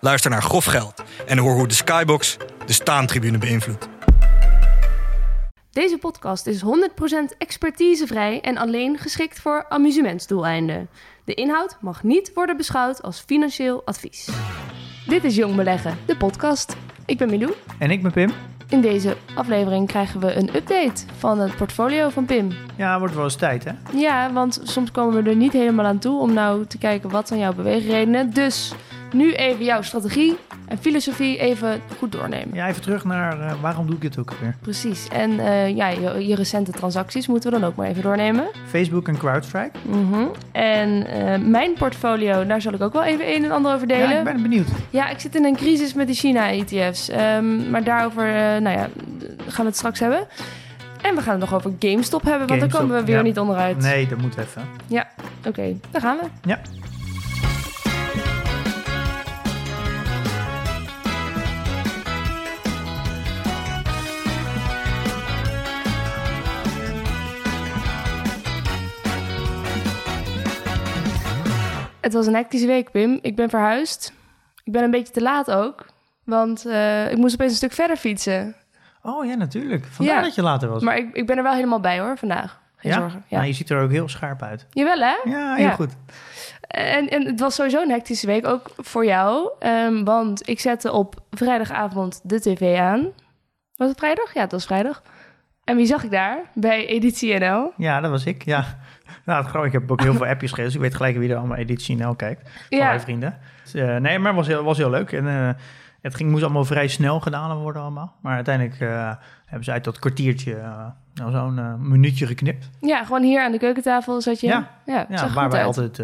Luister naar Grof Geld en hoor hoe de Skybox de staantribune beïnvloedt. Deze podcast is 100% expertisevrij en alleen geschikt voor amusementsdoeleinden. De inhoud mag niet worden beschouwd als financieel advies. Dit is Jong Beleggen, de podcast. Ik ben Milou. En ik ben Pim. In deze aflevering krijgen we een update van het portfolio van Pim. Ja, wordt wel eens tijd, hè? Ja, want soms komen we er niet helemaal aan toe om nou te kijken wat zijn jouw beweegredenen. Dus nu even jouw strategie en filosofie even goed doornemen. Ja, even terug naar uh, waarom doe ik dit ook weer? Precies. En uh, ja, je, je, recente transacties moeten we dan ook maar even doornemen. Facebook en CrowdStrike. Mm -hmm. En uh, mijn portfolio, daar zal ik ook wel even een en ander over delen. Ja, ik ben benieuwd. Ja, ik zit in een crisis met die China-ETF's. Um, maar daarover, nou ja, gaan we het straks hebben. En we gaan het nog over GameStop hebben, want daar komen we weer ja. niet onderuit. Nee, dat moet even. Ja, oké. Okay, daar gaan we. Ja. Het was een hectische week, Pim. Ik ben verhuisd. Ik ben een beetje te laat ook. Want uh, ik moest opeens een stuk verder fietsen. Oh ja, natuurlijk. Vandaar ja. dat je later was. Maar ik, ik ben er wel helemaal bij hoor, vandaag. Geen ja? zorgen. Ja, nou, je ziet er ook heel scherp uit. Jawel hè? Ja, heel ja. goed. En, en het was sowieso een hectische week, ook voor jou. Um, want ik zette op vrijdagavond de tv aan. Was het vrijdag? Ja, het was vrijdag. En wie zag ik daar? Bij Editie NL. Ja, dat was ik, ja. Nou, ik heb ook heel veel appjes gegeven, dus ik weet gelijk wie er allemaal Editie NL kijkt. Van Ja. mijn vrienden. Dus, uh, nee, maar het was heel, was heel leuk. En uh, het ging, moest allemaal vrij snel gedaan worden allemaal. Maar uiteindelijk uh, hebben ze uit dat kwartiertje nou, zo'n minuutje geknipt. Ja, gewoon hier aan de keukentafel zat je. Ja, ja, ja waar wij uit. altijd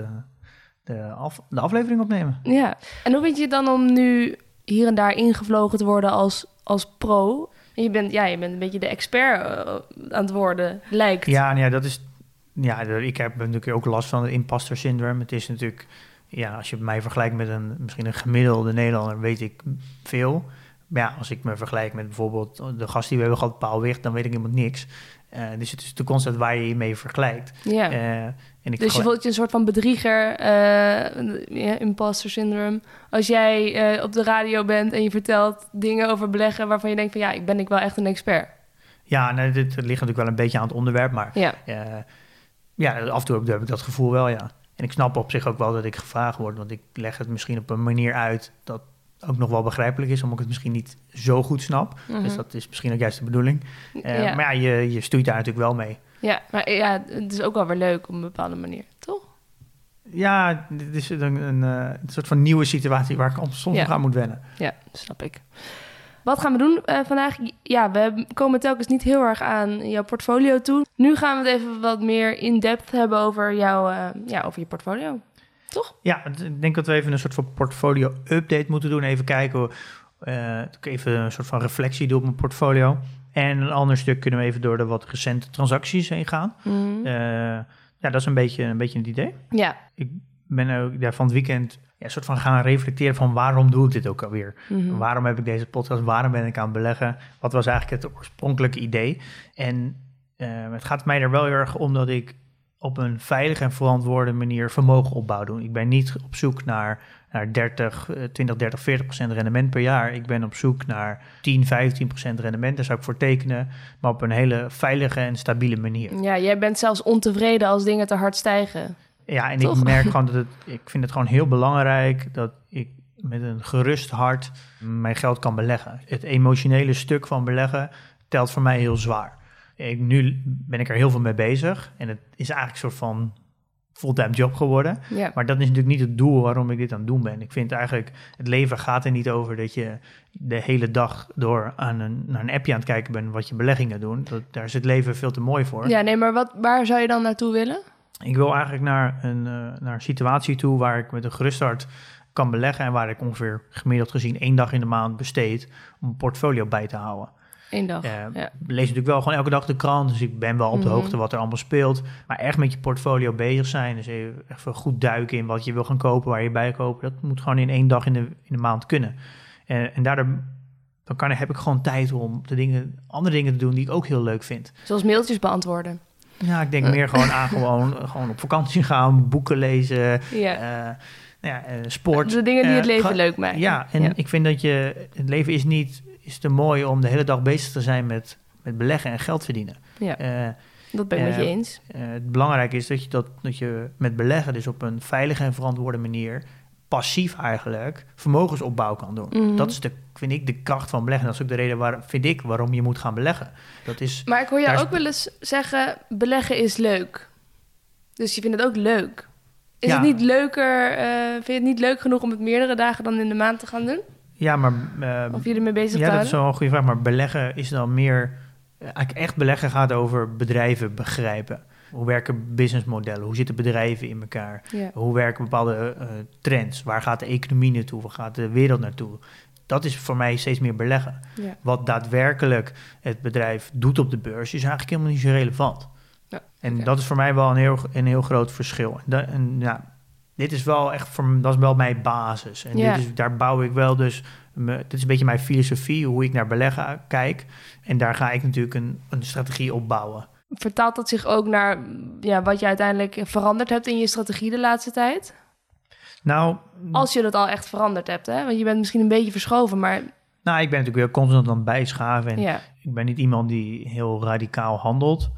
de, af, de aflevering opnemen. Ja, en hoe vind je het dan om nu hier en daar ingevlogen te worden als, als pro? Je bent, ja, je bent een beetje de expert aan het worden, lijkt. Ja, nou ja dat is ja, ik heb natuurlijk ook last van het imposter syndroom. Het is natuurlijk, ja, als je mij vergelijkt met een misschien een gemiddelde Nederlander, weet ik veel. Maar ja, als ik me vergelijk met bijvoorbeeld de gast die we hebben gehad, Paul Wicht, dan weet ik helemaal niks. Uh, dus het is de constant waar je je mee vergelijkt. Ja. Uh, en ik dus je voelt je een soort van bedrieger, uh, imposter syndroom. Als jij op de radio bent en je vertelt dingen over beleggen waarvan je denkt van ja, ik ben ik wel echt een expert. Ja, nee, dit ligt natuurlijk wel een beetje aan het onderwerp, maar ja ja, af en toe heb ik dat gevoel wel, ja. En ik snap op zich ook wel dat ik gevraagd word, want ik leg het misschien op een manier uit dat ook nog wel begrijpelijk is, omdat ik het misschien niet zo goed snap. Mm -hmm. Dus dat is misschien ook juist de bedoeling. Uh, ja. Maar ja, je, je stoeit daar natuurlijk wel mee. Ja, maar ja, het is ook wel weer leuk op een bepaalde manier, toch? Ja, dit is een, een, een soort van nieuwe situatie waar ik soms ja. aan moet wennen. Ja, snap ik. Wat gaan we doen uh, vandaag? Ja, we komen telkens niet heel erg aan jouw portfolio toe. Nu gaan we het even wat meer in-depth hebben over, jouw, uh, ja, over je portfolio. Toch? Ja, ik denk dat we even een soort van portfolio-update moeten doen. Even kijken, uh, even een soort van reflectie doen op mijn portfolio. En een ander stuk kunnen we even door de wat recente transacties heen gaan. Mm. ja, dat is een beetje, een beetje het idee. Ja. Ik ben ook ja, van het weekend ja, een soort van gaan reflecteren van waarom doe ik dit ook alweer? Mhm. Mm -hmm. Waarom heb ik deze podcast? Waarom ben ik aan het beleggen? Wat was eigenlijk het oorspronkelijke idee? En uh, het gaat mij er wel heel erg om dat ik op een veilige en verantwoorde manier vermogen opbouw doen. Ik ben niet op zoek naar, naar 30, 20, 30, 40 procent rendement per jaar. Ik ben op zoek naar 10, 15 procent rendement. Daar zou ik voor tekenen, maar op een hele veilige en stabiele manier. Ja, jij bent zelfs ontevreden als dingen te hard stijgen. Ja, en Toch? ik merk gewoon dat het, ik vind het gewoon heel belangrijk dat ik met een gerust hart mijn geld kan beleggen. Het emotionele stuk van beleggen telt voor mij heel zwaar. Ik, nu ben ik er heel veel mee bezig en het is eigenlijk een soort van fulltime job geworden. Ja. Maar dat is natuurlijk niet het doel waarom ik dit aan het doen ben. Ik vind eigenlijk, het leven gaat er niet over dat je de hele dag door aan een, naar een appje aan het kijken bent wat je beleggingen doen. Dat, daar is het leven veel te mooi voor. Ja, nee, maar wat, waar zou je dan naartoe willen? Ik wil eigenlijk naar een, uh, naar een situatie toe waar ik met een gerust hart kan beleggen en waar ik ongeveer gemiddeld gezien één dag in de maand besteed om een portfolio bij te houden. Eén dag. Eh, ja. Lees natuurlijk wel gewoon elke dag de krant, dus ik ben wel op de Mhm. hoogte wat er allemaal speelt. Maar echt met je portfolio bezig zijn, dus even, goed duiken in wat je wil gaan kopen, waar je bij koopt, dat moet gewoon in één dag in de, in de maand kunnen. En, en daardoor dan kan, heb ik gewoon tijd om de dingen, andere dingen te doen die ik ook heel leuk vind. Zoals mailtjes beantwoorden. Ja, ik denk meer gewoon aan gewoon, gewoon op vakantie gaan, boeken lezen, Ja. eh, nou ja, eh, sport. de dingen die Eh, het leven leuk maken. Ja, en ik vind dat je, het leven is niet, is te mooi om de hele dag bezig te zijn met, met beleggen en geld verdienen. Ja, Eh, dat ben ik met je eh, eens. eh, het belangrijke is dat je, dat, dat je met beleggen dus op een veilige en verantwoorde manier passief eigenlijk vermogensopbouw kan doen. Mhm. Dat is de, vind ik, de kracht van beleggen. Dat is ook de reden waar, vind ik, waarom je moet gaan beleggen. Dat is, Maar ik hoor jou ook wel eens zeggen, beleggen is leuk. Dus je vindt het ook leuk. Is Ja. het niet leuker, eh, vind je het niet leuk genoeg om het meerdere dagen dan in de maand te gaan doen? ja, maar... eh, Of je ermee bezig ja, dat is wel een goede vraag. Maar beleggen is dan meer... eh, Eigenlijk echt beleggen gaat over bedrijven begrijpen. Hoe werken businessmodellen? Hoe zitten bedrijven in elkaar? Ja. Hoe werken bepaalde trends? Waar gaat de economie naartoe? Waar gaat de wereld naartoe? Dat is voor mij steeds meer beleggen. Ja. Wat daadwerkelijk het bedrijf doet op de beurs, is eigenlijk helemaal niet zo relevant. Ja, En dat is voor mij wel een heel, een heel groot verschil. En, ja, dit is wel echt voor dat is wel mijn basis. En Ja. dit is, daar bouw ik wel dus. me- dit is een beetje mijn filosofie, hoe ik naar beleggen kijk. En daar ga ik natuurlijk een, een strategie op bouwen. Vertaalt dat zich ook naar ja, wat je uiteindelijk veranderd hebt in je strategie de laatste tijd? Nou, Als je dat al echt veranderd hebt, hè? Want je bent misschien een beetje verschoven, maar nou, ik ben natuurlijk weer constant aan het bijschaven. En ja. Ik ben niet iemand die heel radicaal handelt.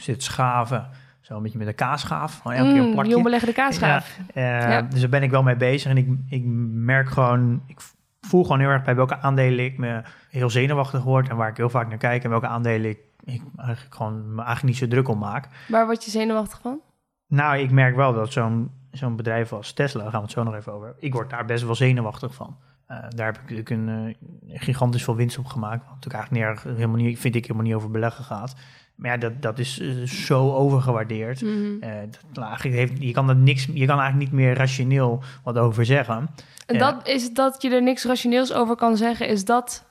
Zit schaven, zo een beetje met een kaasschaaf. Elke keer een Mm, plakje. jong kaasschaaf. Ja. Dus daar ben ik wel mee bezig. En ik, ik merk gewoon, ik voel gewoon heel erg bij welke aandelen ik me heel zenuwachtig word. En waar ik heel vaak naar kijk. En welke aandelen ik, ik eigenlijk gewoon me eigenlijk niet zo druk om maak. Waar word je zenuwachtig van? Nou, ik merk wel dat zo'n zo'n bedrijf als Tesla, daar gaan we het zo nog even over. Ik word daar best wel zenuwachtig van. Eh, daar heb ik natuurlijk een eh, gigantisch veel winst op gemaakt. Wat natuurlijk eigenlijk helemaal niet, vind ik helemaal niet over beleggen gaat. Maar ja, dat, dat is eh, zo overgewaardeerd. Eh, dat, heeft, je, kan dat niks, je kan eigenlijk niet meer rationeel wat over zeggen. En dat is dat je er niks rationeels over kan zeggen, is dat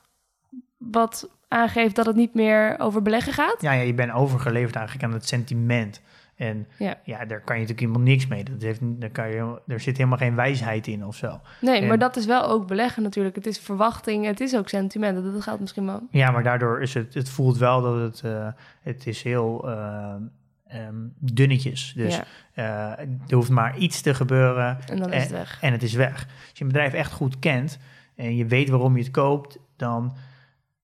wat aangeeft dat het niet meer over beleggen gaat? Ja, ja, je bent overgeleverd eigenlijk aan het sentiment. En Ja. ja, daar kan je natuurlijk helemaal niks mee. Dat heeft, daar kan je, er zit helemaal geen wijsheid in of zo. Nee, En- maar dat is wel ook beleggen natuurlijk. Het is verwachting, het is ook sentiment. Dat geldt misschien wel. Ja, maar daardoor is het, het voelt wel dat het, eh, het is heel eh, ehm, dunnetjes. Dus ja, eh, er hoeft maar iets te gebeuren en dan is het weg. en het is weg. Als je een bedrijf echt goed kent en je weet waarom je het koopt, dan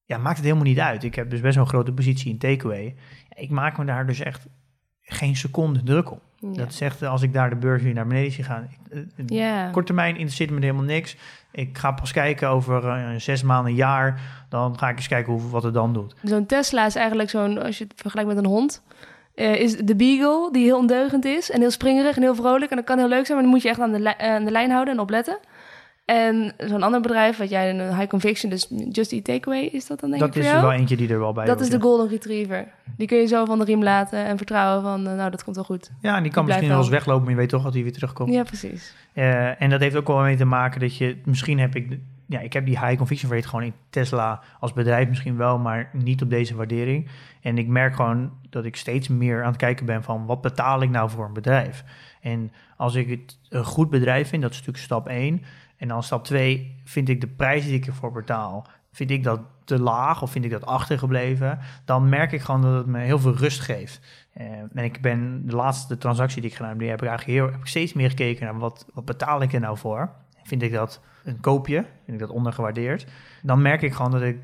ja, maakt het helemaal niet uit. Ik heb dus best wel een grote positie in takeaway. Ik maak me daar dus echt geen seconde druk. Ja. Dat echt, als ik daar de beurs weer naar beneden zie gaan. ik- eh, ja. Kort termijn interesseert me helemaal niks. Ik ga pas kijken over eh, zes maanden, een jaar. Dan ga ik eens kijken hoe, wat het dan doet. Zo'n Tesla is eigenlijk zo'n, als je het vergelijkt met een hond, eh, is de beagle die heel ondeugend is en heel springerig en heel vrolijk. En dat kan heel leuk zijn, maar dan moet je echt aan de, li- aan de lijn houden en opletten. En zo'n ander bedrijf, wat jij een high conviction, dus Just Eat Takeaway, is dat dan denk dat ik is er jou? wel eentje die er wel bij dat is de golden retriever. Die kun je zo van de riem laten en vertrouwen van, eh, nou, dat komt wel goed. Ja, en die kan Die misschien wel eens weglopen, maar je weet toch dat hij weer terugkomt. Ja, precies. Eh, en dat heeft ook wel mee te maken dat je... Misschien heb ik... Ja, ik heb die high conviction rate gewoon in Tesla als bedrijf misschien wel, maar niet op deze waardering. En ik merk gewoon dat ik steeds meer aan het kijken ben van wat betaal ik nou voor een bedrijf? En als ik het een goed bedrijf vind, dat is natuurlijk stap 1. En dan stap 2, vind ik de prijs die ik ervoor betaal, vind ik dat te laag of vind ik dat achtergebleven? Dan merk ik gewoon dat het me heel veel rust geeft. Eh, en ik ben de laatste transactie die ik gedaan heb, die heb ik eigenlijk heel, heb ik steeds meer gekeken naar wat, wat betaal ik er nou voor? Vind ik dat een koopje? Vind ik dat ondergewaardeerd? Dan merk ik gewoon dat ik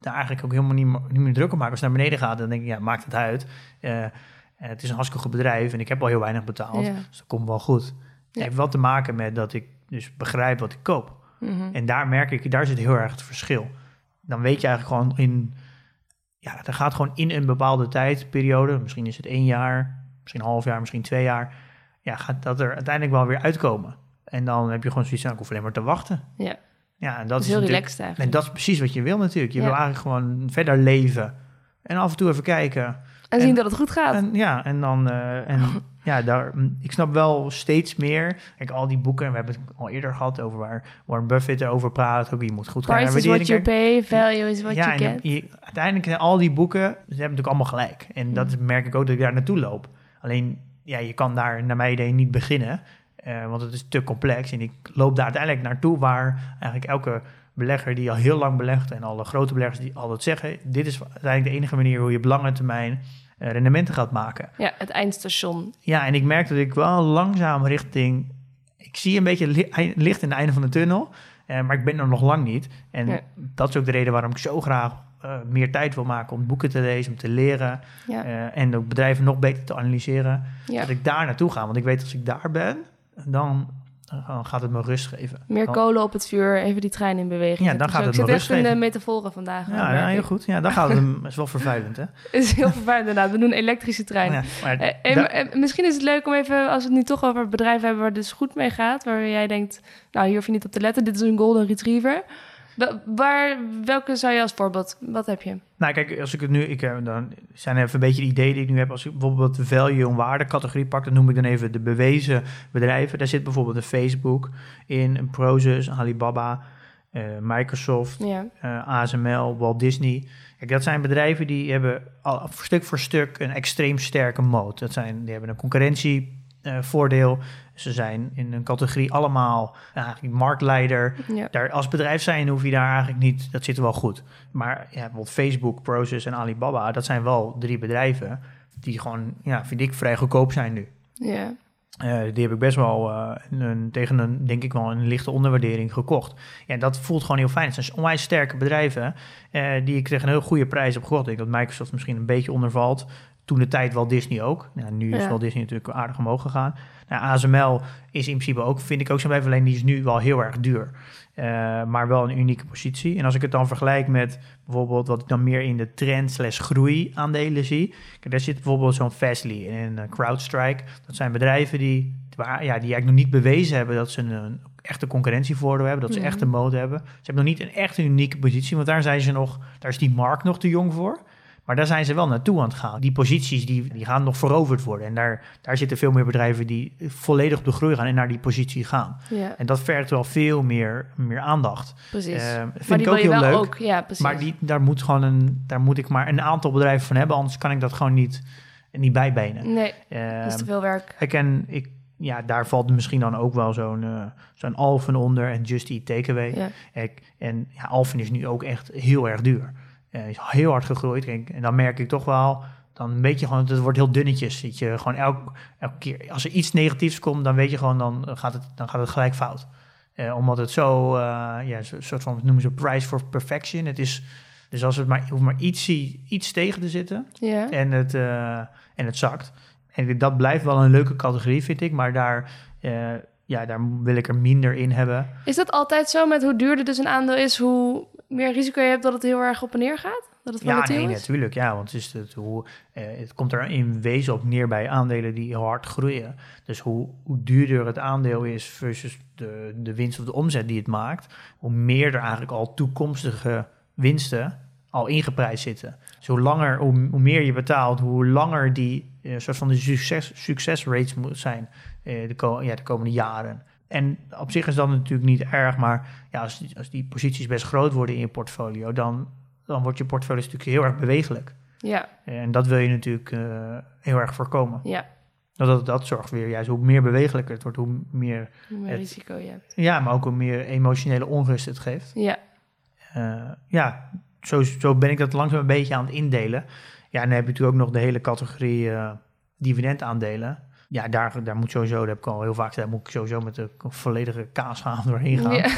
daar eigenlijk ook helemaal niet, meer- niet meer druk om maak. Als het naar beneden gaat, dan denk ik, ja, maakt het uit. Eh, eh, het is een hartstikke goed bedrijf en ik heb al heel weinig betaald. Ja. Dus dat komt wel goed. Het Ja. heeft wel te maken met dat ik dus begrijp wat ik koop. Mhm. En daar merk ik, daar zit heel erg het verschil. Dan weet je eigenlijk gewoon in, ja, er gaat gewoon in een bepaalde tijdperiode, misschien is het één jaar, misschien een half jaar, misschien twee jaar, ja, gaat dat er uiteindelijk wel weer uitkomen. En dan heb je gewoon zoiets van, ik hoef alleen maar te wachten. Ja, Ja, en dat, dat is heel relaxed En dat is precies wat je wil natuurlijk. Je Ja. wil eigenlijk gewoon verder leven. En af en toe even kijken. En zien en- dat het goed gaat. En, ja, en dan, eh, en ja, daar, mm, ik snap wel steeds meer. Kijk, al die boeken, we hebben het al eerder gehad over waar Warren Buffett over praat. Ook je moet goed gaan Price is what you pay, value is what ja, you get. je- uiteindelijk zijn al die boeken, ze hebben natuurlijk allemaal gelijk. En dat merk ik ook dat ik daar naartoe loop. Alleen, ja, je kan daar naar mijn idee niet beginnen, eh, want het is te complex. En ik loop daar uiteindelijk naartoe waar eigenlijk elke belegger die al heel lang belegt en alle grote beleggers die altijd zeggen, dit is uiteindelijk de enige manier hoe je op lange termijn rendementen gaat maken. Ja, het eindstation. Ja, en ik merk dat ik wel langzaam richting. Ik zie een beetje licht in het einde van de tunnel, eh, maar ik ben er nog lang niet. En Ja. dat is ook de reden waarom ik zo graag eh, meer tijd wil maken om boeken te lezen, om te leren Ja, eh, en ook bedrijven nog beter te analyseren. ja. Dat ik daar naartoe ga, want ik weet als ik daar ben, dan, dan gaat het me rust geven. Meer Dan- kolen op het vuur, even die trein in beweging. Ja, dan gaat het Ik me zit rust echt in de geven. metaforen vandaag. Ja, ja, heel ik. goed. Ja, dan gaat het hem. is wel vervuilend, hè? Het is heel vervelend inderdaad. We doen elektrische trein. Ja, maar Eh, eh, da- eh, misschien is het leuk om even, als we het nu toch over bedrijven hebben waar het dus goed mee gaat, waar jij denkt, nou hier hoef je niet op te letten, dit is een golden retriever. Wa- Waar, welke zou je als voorbeeld, wat heb je? Nou, kijk, als ik het nu, ik, eh, dan zijn even een beetje de ideeën die ik nu heb. Als ik bijvoorbeeld de value- en waardecategorie pak, dan noem ik dan even de bewezen bedrijven. Daar zit bijvoorbeeld een Facebook in, een Prozus, Alibaba, eh, Microsoft, Ja, eh, ASML, Walt Disney. Kijk, dat zijn bedrijven die hebben al, stuk voor stuk een extreem sterke moot. Dat zijn, die hebben een concurrentievoordeel. Ze zijn in een categorie allemaal eh, eigenlijk marktleider. ja, Daar, als bedrijf zijn hoef je daar eigenlijk niet, dat zit wel goed. Maar ja, bijvoorbeeld Facebook, Proces en Alibaba, dat zijn wel drie bedrijven die gewoon, ja, vind ik, vrij goedkoop zijn nu. ja, Eh, die heb ik best wel eh, een, tegen een, denk ik wel, een lichte onderwaardering gekocht. Ja, en dat voelt gewoon heel fijn. Het zijn onwijs sterke bedrijven eh, die ik tegen een heel goede prijs heb gekocht. Ik denk dat Microsoft misschien een beetje ondervalt. Toen de tijd wel Disney ook. Nou, nu is Ja. wel Disney natuurlijk aardig omhoog gegaan. Nou, ASML is in principe ook, vind ik ook zo'n bedrijf, alleen die is nu wel heel erg duur. Eh, maar wel een unieke positie. En als ik het dan vergelijk met bijvoorbeeld wat ik dan meer in de trend slash groei aandelen zie. Kijk, daar zit bijvoorbeeld zo'n Fastly en een CrowdStrike. Dat zijn bedrijven die, ja, die eigenlijk nog niet bewezen hebben dat ze een, echte concurrentievoordeel hebben. Dat ze Mhm. echt een mode hebben. Ze hebben nog niet een echt unieke positie, want daar zijn ze nog, daar is die markt nog te jong voor. Maar daar zijn ze wel naartoe aan het gaan. Die posities die, die gaan nog veroverd worden. En daar, daar zitten veel meer bedrijven die volledig op de groei gaan en naar die positie gaan. ja, En dat vergt wel veel meer, meer aandacht. precies. Eh, vind ik ook heel leuk. ook, ja, precies. Maar die, daar, moet gewoon een, daar moet ik maar een aantal bedrijven van hebben, anders kan ik dat gewoon niet, niet bijbenen. Nee, Eh, dat is te veel werk. ik en ik, ja, daar valt misschien dan ook wel zo'n eh, zo'n Alphen onder en Just Eat Takeaway. Ja, Ik, en ja, Alphen is nu ook echt heel erg duur. Eh, is heel hard gegroeid. Kijk, en dan merk ik toch wel, dan weet je gewoon, het wordt heel dunnetjes. Zit je gewoon elk, elke keer, als er iets negatiefs komt, dan weet je gewoon, dan gaat het, dan gaat het gelijk fout. Eh, omdat het zo, eh, ja, een soort van, noemen ze price for perfection. Het is, dus als het maar, hoeft maar iets, iets tegen te zitten ja. en het, en het zakt. En dat blijft wel een leuke categorie, vind ik. Maar daar, ja, daar wil ik er minder in hebben. Is dat altijd zo met hoe duurder dus een aandeel is, hoe meer risico je hebt dat het heel erg op en neer gaat? Dat het Ja, nee, is? natuurlijk. Ja, want het, is het, hoe, eh, het komt er in wezen op neer bij aandelen die heel hard groeien. Dus hoe, hoe duurder het aandeel is versus de, de winst of de omzet die het maakt, hoe meer er eigenlijk al toekomstige winsten al ingeprijsd zitten. Dus hoe, langer, hoe, hoe meer je betaalt, hoe langer die eh, soort van de succes, succesrates moet zijn eh, de, ja, de komende jaren. En op zich is dat natuurlijk niet erg, maar ja, als, die, als die posities best groot worden in je portfolio, dan, dan wordt je portfolio natuurlijk heel erg bewegelijk. Ja, En dat wil je natuurlijk eh, heel erg voorkomen. ja, Dat, dat, dat zorgt weer juist hoe meer bewegelijker het wordt, hoe meer, hoe meer Het- risico je hebt. ja, maar ook hoe meer emotionele onrust het geeft. Ja, Eh, ja, zo, zo ben ik dat langzaam een beetje aan het indelen. Ja, en dan heb je natuurlijk ook nog de hele categorie eh dividendaandelen. Ja, daar, daar moet sowieso, dat heb ik al heel vaak gezegd, moet ik sowieso met de volledige kaas gaan doorheen gaan. ja.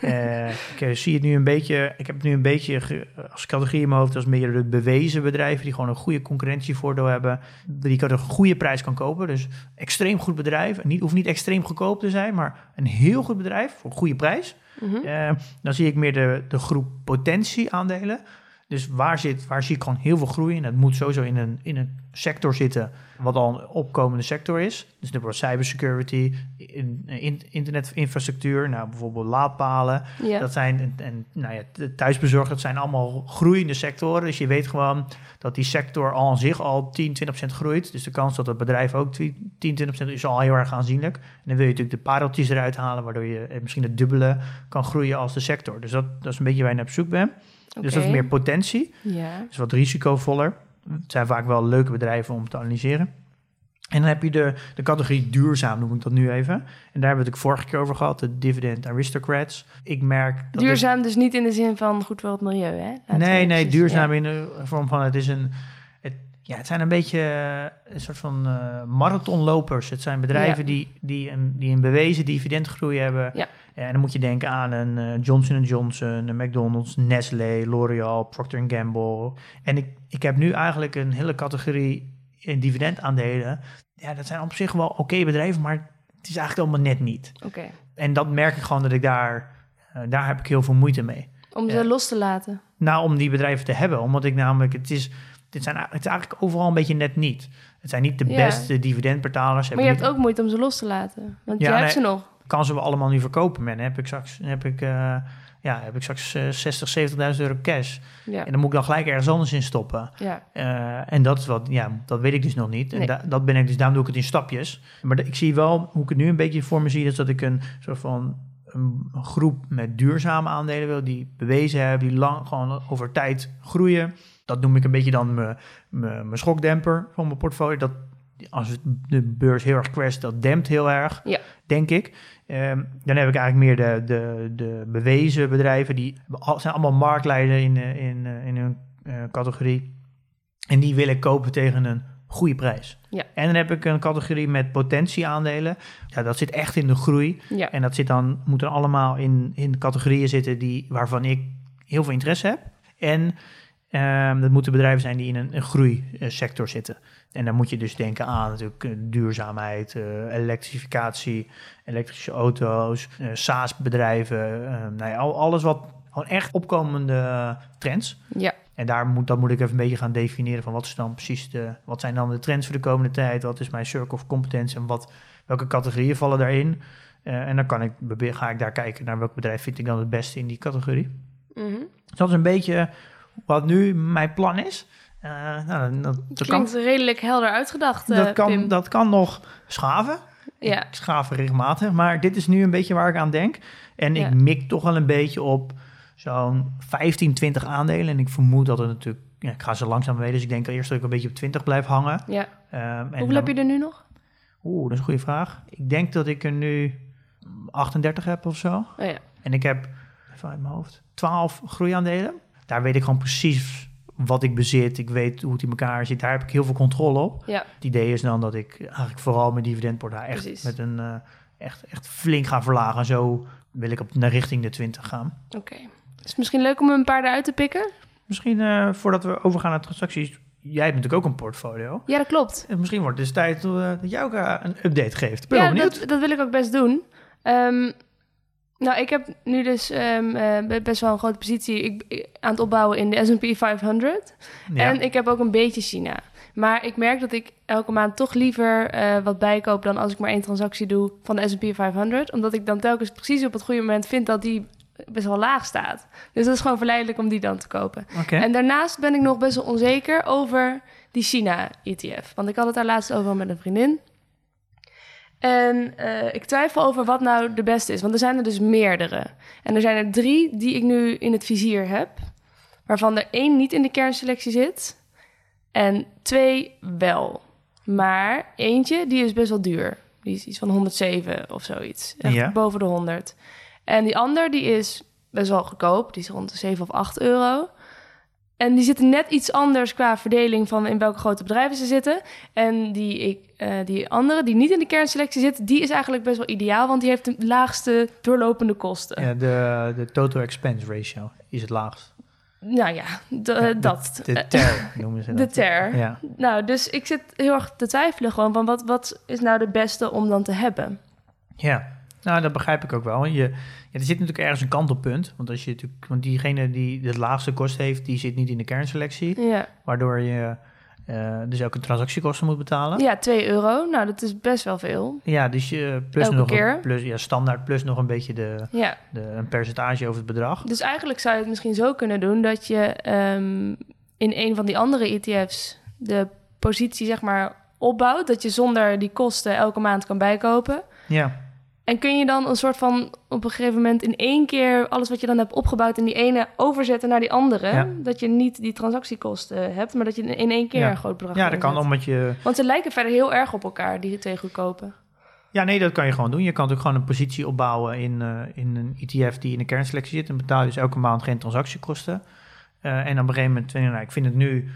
Eh, ik eh, zie het nu een beetje, ik heb het nu een beetje als categorie in mijn hoofd als meer de bewezen bedrijven die gewoon een goede concurrentievoordeel hebben, die ik een goede prijs kan kopen. Dus extreem goed bedrijf, niet, hoeft niet extreem goedkoop te zijn, maar een heel goed bedrijf voor een goede prijs. Mhm. Eh, dan zie ik meer de, de groep potentie aandelen. Dus waar, zit, waar zie ik gewoon heel veel groei in? Het moet sowieso in een, in een sector zitten wat al een opkomende sector is. Dus wordt cybersecurity, in, in, internetinfrastructuur, nou bijvoorbeeld laadpalen. Ja. Dat zijn, en, en nou ja, de thuisbezorgd, dat zijn allemaal groeiende sectoren. Dus je weet gewoon dat die sector al aan zich al 10, 20% groeit. Dus de kans dat het bedrijf ook 10, 20% is al heel erg aanzienlijk. En dan wil je natuurlijk de pareltjes eruit halen, waardoor je eh, misschien het dubbele kan groeien als de sector. Dus dat, dat is een beetje waar je naar op zoek bent. Dus dat is meer potentie. Ja. is wat risicovoller. Het zijn vaak wel leuke bedrijven om te analyseren. En dan heb je de, de categorie duurzaam, noem ik dat nu even. En daar hebben we het vorige keer over gehad, de dividend aristocrats. Ik merk dat Duurzaam dus niet in de zin van goed voor het milieu, hè? Laten nee, nee, duurzaam ja. in de vorm van het is een. Het, ja, het zijn een beetje eh, een soort van eh, marathonlopers. Het zijn bedrijven Ja. die, die, een, die een bewezen dividendgroei hebben. Ja. En dan moet je denken aan een eh, Johnson Johnson, een McDonald's, Nestlé, L'Oreal, Procter Gamble. En ik, ik heb nu eigenlijk een hele categorie in dividendaandelen. Ja, dat zijn op zich wel oké bedrijven, maar het is eigenlijk allemaal net niet. Oké. En dat merk ik gewoon dat ik daar, eh, daar heb ik heel veel moeite mee. Om ze los te laten. Nou, om die bedrijven te hebben. Omdat ik namelijk, het is, dit zijn, het is eigenlijk overal een beetje net niet. Het zijn niet de Ja. beste dividendbetalers. Maar je hebt ook moeite om ze los te laten. Want Ja, je hebt nee. ze nog. Kan ze we allemaal nu verkopen, man. Heb ik straks, heb ik, eh, ja, heb ik straks eh, 60, 70.000 euro cash. Ja. En dan moet ik dan gelijk ergens anders in stoppen. ja. Eh, en dat is wat, ja, dat weet ik dus nog niet. En Nee. da- dat ben ik dus, daarom doe ik het in stapjes. Maar ik zie wel, hoe ik het nu een beetje voor me zie, is dat ik een soort van een, groep met duurzame aandelen wil, die bewezen hebben, die lang gewoon over tijd groeien. Dat noem ik een beetje dan mijn schokdemper van mijn portfolio. Dat als de beurs heel erg crasht, dat dempt heel erg, Ja. denk ik. Ehm, dan heb ik eigenlijk meer de, de, de bewezen bedrijven, die zijn allemaal marktleider in, eh, in, eh, in hun eh, categorie. En die wil ik kopen tegen een goede prijs. Ja. En dan heb ik een categorie met potentieaandelen. Ja, dat zit echt in de groei. Ja. En dat zit dan, moet dan allemaal in, in categorieën zitten die, waarvan ik heel veel interesse heb. En ehm, dat moeten bedrijven zijn die in een, een groeisector zitten. En dan moet je dus denken aan natuurlijk eh, duurzaamheid, eh, elektrificatie, elektrische auto's, eh, SaaS-bedrijven. nou ja, al, alles wat gewoon echt opkomende trends. Ja. En daar moet, dat moet ik even een beetje gaan definiëren van wat is dan precies de, wat zijn dan de trends voor de komende tijd, wat is mijn circle of competence en wat, welke categorieën vallen daarin. En dan kan ik, ga ik daar kijken naar welk bedrijf vind ik dan het beste in die categorie. Mhm. Dus dat is een beetje wat nu mijn plan is. Eh, nou, dat, dat, dat kan, Klinkt redelijk helder uitgedacht, eh, dat, kan, Pim. dat kan nog schaven. Ja. Ik schaven regelmatig, maar dit is nu een beetje waar ik aan denk. En Ja. ik mik toch wel een beetje op zo'n 15, 20 aandelen. En ik vermoed dat het natuurlijk, ja, ik ga ze langzaam weten. Dus ik denk eerst dat ik een beetje op 20 blijf hangen. ja. En Hoeveel dan- heb je er nu nog? Oeh, dat is een goede vraag. Ik denk dat ik er nu 38 heb of zo. Oh ja. En ik heb, even uit mijn hoofd, 12 groeiaandelen. Daar weet ik gewoon precies wat ik bezit. Ik weet hoe het in elkaar zit. Daar heb ik heel veel controle op. Ja. Het idee is dan dat ik eigenlijk vooral mijn dividendportefeuille echt Precies. met een eh, echt, echt flink ga verlagen. Zo wil ik op, naar richting de 20 gaan. Oké. Is het misschien leuk om een paar eruit te pikken? Misschien eh, voordat we overgaan naar transacties. Jij hebt natuurlijk ook een portfolio. Ja, dat klopt. En misschien wordt het dus tijd eh, dat jij ook een update geeft. Ben ja, wel benieuwd. dat, dat wil ik ook best doen. Ehm, nou, ik heb nu dus ehm, eh, best wel een grote positie ik, ik- aan het opbouwen in de S&P 500. Ja. En ik heb ook een beetje China. Maar ik merk dat ik elke maand toch liever eh, wat bijkoop dan als ik maar één transactie doe van de S&P 500. Omdat ik dan telkens precies op het goede moment vind dat die best wel laag staat. Dus dat is gewoon verleidelijk om die dan te kopen. En daarnaast ben ik nog best wel onzeker over die China-ETF. Want ik had het daar laatst over met een vriendin. En eh, ik twijfel over wat nou de beste is. Want er zijn er dus meerdere. En er zijn er drie die ik nu in het vizier heb. Waarvan er één niet in de kernselectie zit. En twee wel. Maar eentje, die is best wel duur. Die is iets van 107 of zoiets. Echt Ja. boven de 100. En die ander, die is best wel goedkoop. Die is rond de 7 of 8 euro. En die zitten net iets anders qua verdeling van in welke grote bedrijven ze zitten. En die, ik, eh, die andere, die niet in de kernselectie zit, die is eigenlijk best wel ideaal, want die heeft de laagste doorlopende kosten. Ja, de, de total expense ratio is het laagst. Nou ja, de- dat. De TER noemen ze De dat. TER. Ja. Nou, dus ik zit heel erg te twijfelen gewoon van wat, wat is nou de beste om dan te hebben. ja. Nou, dat begrijp ik ook wel. Je, ja, er zit natuurlijk ergens een kantelpunt. Want, als je natuurlijk, want diegene die het laagste kost heeft, die zit niet in de kernselectie. Ja. Waardoor je eh, dus ook een transactiekosten moet betalen. ja, 2 euro. Nou, dat is best wel veel. Ja, dus je plus Elke nog een- keer? plus, ja, standaard plus nog een beetje de, Ja. de, een percentage over het bedrag. Dus eigenlijk zou je het misschien zo kunnen doen dat je ehm, in een van die andere ETF's de positie zeg maar opbouwt. Dat je zonder die kosten elke maand kan bijkopen. Ja, En kun je dan een soort van op een gegeven moment in één keer alles wat je dan hebt opgebouwd in die ene overzetten naar die andere. Ja. Dat je niet die transactiekosten hebt, maar dat je in één keer Ja. een groot bedrag ja dat kan omdat je... Want ze lijken verder heel erg op elkaar, die twee goedkope. Ja, nee, dat kan je gewoon doen. Je kan natuurlijk gewoon een positie opbouwen in, eh, in een ETF die in de kernselectie zit. En betaal je dus elke maand geen transactiekosten. Eh, en op een gegeven moment, nou, ik vind het nu,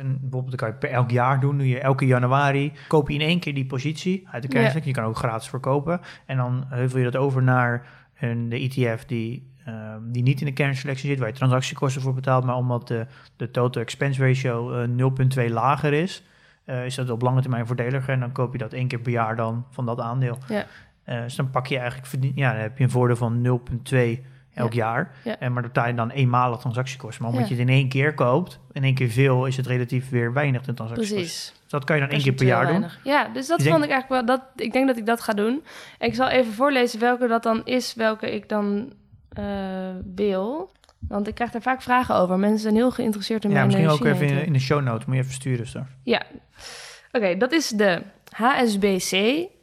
bijvoorbeeld dat kan je per elk jaar doen. Doe je elke januari, koop je in één keer die positie uit de kernselectie. Je kan ook gratis verkopen. En dan heuvel je dat over naar een, de ETF die, eh, die niet in de kernselectie zit, waar je transactiekosten voor betaalt. Maar omdat de, de total expense ratio eh, 0,2 lager is, eh, is dat op lange termijn voordeliger. En dan koop je dat één keer per jaar dan van dat aandeel. Ja. Eh, dus dan pak je eigenlijk, ja, dan heb je een voordeel van 0,2 elk jaar. Ja. En maar dan betaal je dan eenmalig transactiekosten. Maar omdat Ja. je het in één keer koopt, in één keer veel, is het relatief weer weinig de transactiekosten. Precies. Dus dat kan je dan één keer per jaar doen. Ja, dus dat Ik denk- vond ik eigenlijk wel. Dat, ik denk dat ik dat ga doen. En ik zal even voorlezen welke dat dan is, welke ik dan eh, wil. Want ik krijg daar vaak vragen over. Mensen zijn heel geïnteresseerd in Ja, mijn misschien ook even in, de show notes. Moet je even sturen straks. Ja. Oké, dat is de HSBC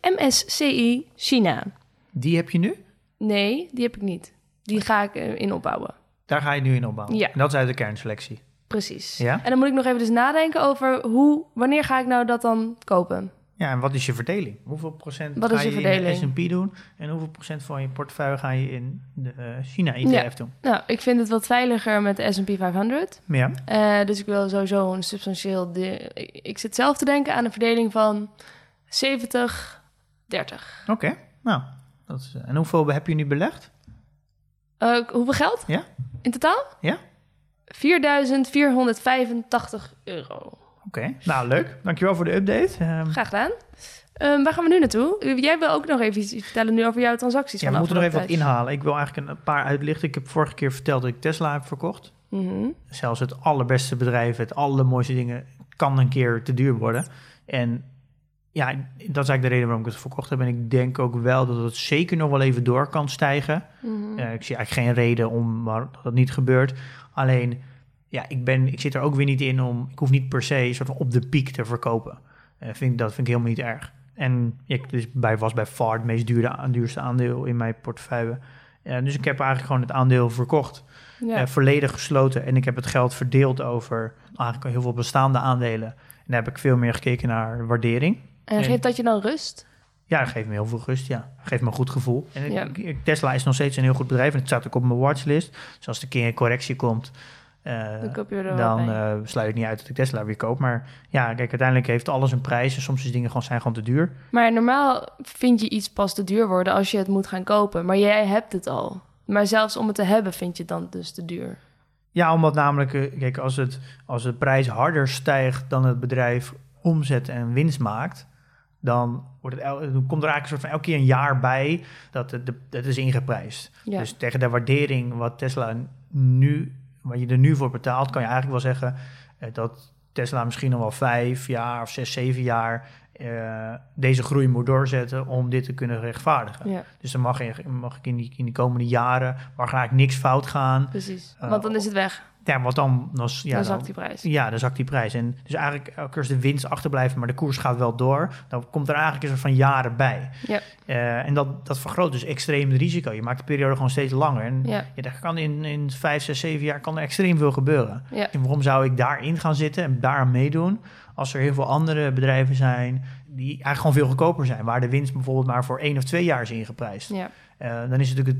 MSCI China. Die heb je nu? Nee, die heb ik niet. Die ga ik eh, in opbouwen. Daar ga je nu in opbouwen. Ja. En dat is uit de kernselectie. Precies. Ja? En dan moet ik nog even dus nadenken over hoe, wanneer ga ik nou dat dan kopen? Ja, en wat is je verdeling? Hoeveel procent Wat ga je in de S&P doen? En hoeveel procent van je portefeuille ga je in de eh, China-ETF Ja. doen? Nou, ik vind het wat veiliger met de S&P 500. Ja. Eh, dus ik wil sowieso een substantieel... De, ik, zit zelf te denken aan een verdeling van 70, 30. Oké. Nou, dat is, en hoeveel heb je nu belegd? Eh, hoeveel geld? Ja. In totaal? Ja. 4.485 euro. Oké. Nou, leuk. Dankjewel voor de update. Ehm, Graag gedaan. Ehm, waar gaan we nu naartoe? Jij wil ook nog even iets vertellen nu over jouw transacties. ja, we moeten nog even wat inhalen. Ik wil eigenlijk een, paar uitlichten. Ik heb vorige keer verteld dat ik Tesla heb verkocht. Mhm. Zelfs het allerbeste bedrijf, het allermooiste dingen, kan een keer te duur worden. En ja, dat is eigenlijk de reden waarom ik het verkocht heb. En ik denk ook wel dat het zeker nog wel even door kan stijgen. Mhm. Eh, ik zie eigenlijk geen reden om waar dat het niet gebeurt. Alleen, ja, ik, ben, ik zit er ook weer niet in om... Ik hoef niet per se soort van op de piek te verkopen. Eh, vind, dat vind ik helemaal niet erg. En ik dus bij, was bij FAR het meest duurde, duurste aandeel in mijn portefeuille. Eh, dus ik heb eigenlijk gewoon het aandeel verkocht. ja. volledig gesloten. En ik heb het geld verdeeld over eigenlijk heel veel bestaande aandelen. En daar heb ik veel meer gekeken naar waardering. En geeft dat je dan rust? Ja, dat geeft me heel veel rust. Ja, dat geeft me een goed gevoel. En Ja. Tesla is nog steeds een heel goed bedrijf. En het staat ook op mijn watchlist. Dus als er een keer een correctie komt, eh, Dan eh, sluit ik niet uit dat ik Tesla weer koop. Maar ja, kijk, uiteindelijk heeft alles een prijs. En soms is dingen gewoon, zijn gewoon te duur. Maar normaal vind je iets pas te duur worden als je het moet gaan kopen. Maar jij hebt het al. Maar zelfs om het te hebben vind je het dan dus te duur. Ja, omdat namelijk, eh, kijk, als, het, als de prijs harder stijgt dan het bedrijf omzet en winst maakt, dan, wordt het el- dan komt er eigenlijk een soort van elke keer een jaar bij dat het, de, dat is ingeprijsd. Ja. Dus tegen de waardering wat Tesla nu, wat je er nu voor betaalt, kan je eigenlijk wel zeggen eh, dat Tesla misschien nog wel vijf jaar of zes, zeven jaar eh, deze groei moet doorzetten om dit te kunnen rechtvaardigen. ja, Dus dan mag, je, mag ik in die, in die komende jaren, mag eigenlijk niks fout gaan. precies. Eh, Want dan is het weg. Ja, want dan, ja, dan zakt die prijs. ja, dan zakt die prijs. En dus eigenlijk elke keer als de winst achterblijft, maar de koers gaat wel door, dan komt er eigenlijk een soort van jaren bij. Ja. Eh, en dat, dat vergroot dus extreem het risico. Je maakt de periode gewoon steeds langer. En Ja, ja, daar kan in, in vijf, zes, zeven jaar kan er extreem veel gebeuren. ja, En waarom zou ik daarin gaan zitten en daaraan meedoen als er heel veel andere bedrijven zijn die eigenlijk gewoon veel goedkoper zijn, waar de winst bijvoorbeeld maar voor één of twee jaar is ingeprijsd. ja. Eh, dan is natuurlijk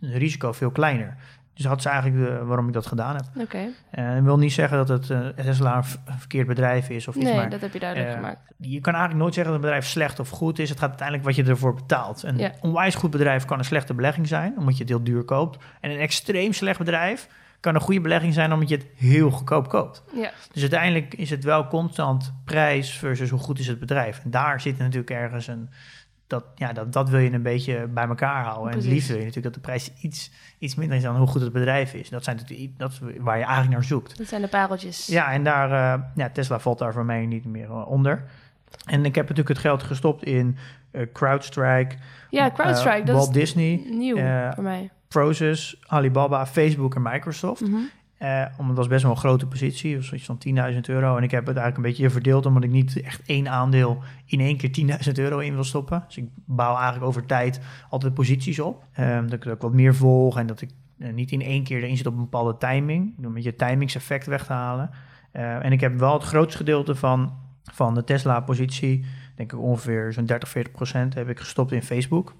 het risico veel kleiner. Dus dat is eigenlijk de, waarom ik dat gedaan heb. Oké. Eh, dat wil niet zeggen dat het eh, Tesla een verkeerd bedrijf is of iets, Nee, maar dat heb je duidelijk eh, gemaakt. je kan eigenlijk nooit zeggen dat een bedrijf slecht of goed is. Het gaat uiteindelijk wat je ervoor betaalt. Een Ja. onwijs goed bedrijf kan een slechte belegging zijn, omdat je het heel duur koopt. En een extreem slecht bedrijf kan een goede belegging zijn, omdat je het heel goedkoop koopt. Ja, Dus uiteindelijk is het wel constant prijs versus hoe goed is het bedrijf. En daar zit natuurlijk ergens een, dat, ja, dat, dat wil je een beetje bij elkaar houden. En het Precies. liefst wil je natuurlijk dat de prijs iets, iets minder is dan hoe goed het bedrijf is. Dat, zijn natuurlijk, dat is waar je eigenlijk naar zoekt. Dat zijn de pareltjes. Ja, en daar, eh, ja, Tesla valt daar voor mij niet meer eh, onder. En ik heb natuurlijk het geld gestopt in eh, CrowdStrike, Ja, CrowdStrike, dat Walt is Disney, nieuw voor mij. Prosus, Alibaba, Facebook en Microsoft. Eh, omdat het was best wel een grote positie, was iets van 10.000 euro. En ik heb het eigenlijk een beetje verdeeld, omdat ik niet echt één aandeel in één keer 10.000 euro in wil stoppen. Dus ik bouw eigenlijk over tijd altijd posities op. Ehm, dat ik ook wat meer volg en dat ik eh, niet in één keer erin zit op een bepaalde timing. Om een beetje het timingseffect weg te halen. Eh, en ik heb wel het grootste gedeelte van, van de Tesla-positie, denk ik ongeveer zo'n 30, 40 procent, heb ik gestopt in Facebook.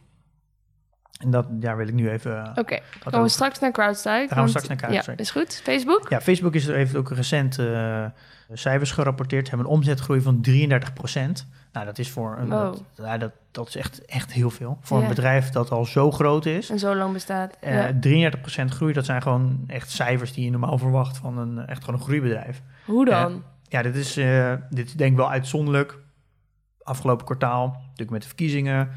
En dat, daar wil ik nu even... eh, Oké, wat komen we straks naar CrowdStrike. gaan we straks naar CrowdStrike. Ja, is goed. Facebook? Ja, Facebook is heeft ook recent eh, cijfers gerapporteerd. Ze hebben een omzetgroei van 33% Nou, dat is voor een, Wow. dat, dat, dat is echt, echt heel veel. Voor Ja. een bedrijf dat al zo groot is. En zo lang bestaat. Eh ja. 33% groei, dat zijn gewoon echt cijfers die je normaal verwacht van een echt gewoon een groeibedrijf. Hoe dan? Ja, dit is, dit is denk ik wel uitzonderlijk. Afgelopen kwartaal, natuurlijk met de verkiezingen,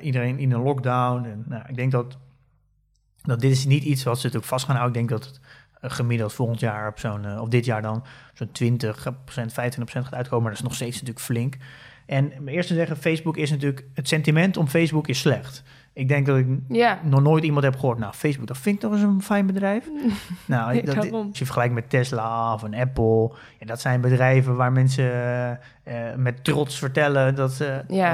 iedereen in een lockdown. En, nou, ik denk dat, dat dit is niet iets wat ze natuurlijk vast gaan houden. Ik denk dat het eh, gemiddeld volgend jaar op zo'n, eh, of dit jaar dan, zo'n 20%, 25% gaat uitkomen. Maar dat is nog steeds natuurlijk flink. En eerst te zeggen, Facebook is natuurlijk, het sentiment om Facebook is slecht. Ik denk dat ik nog nooit iemand heb gehoord, nou, Facebook, dat vind ik toch eens een fijn bedrijf. nou, dat, als je vergelijkt met Tesla of een Apple, ja, dat zijn bedrijven waar mensen eh, eh, met trots vertellen dat,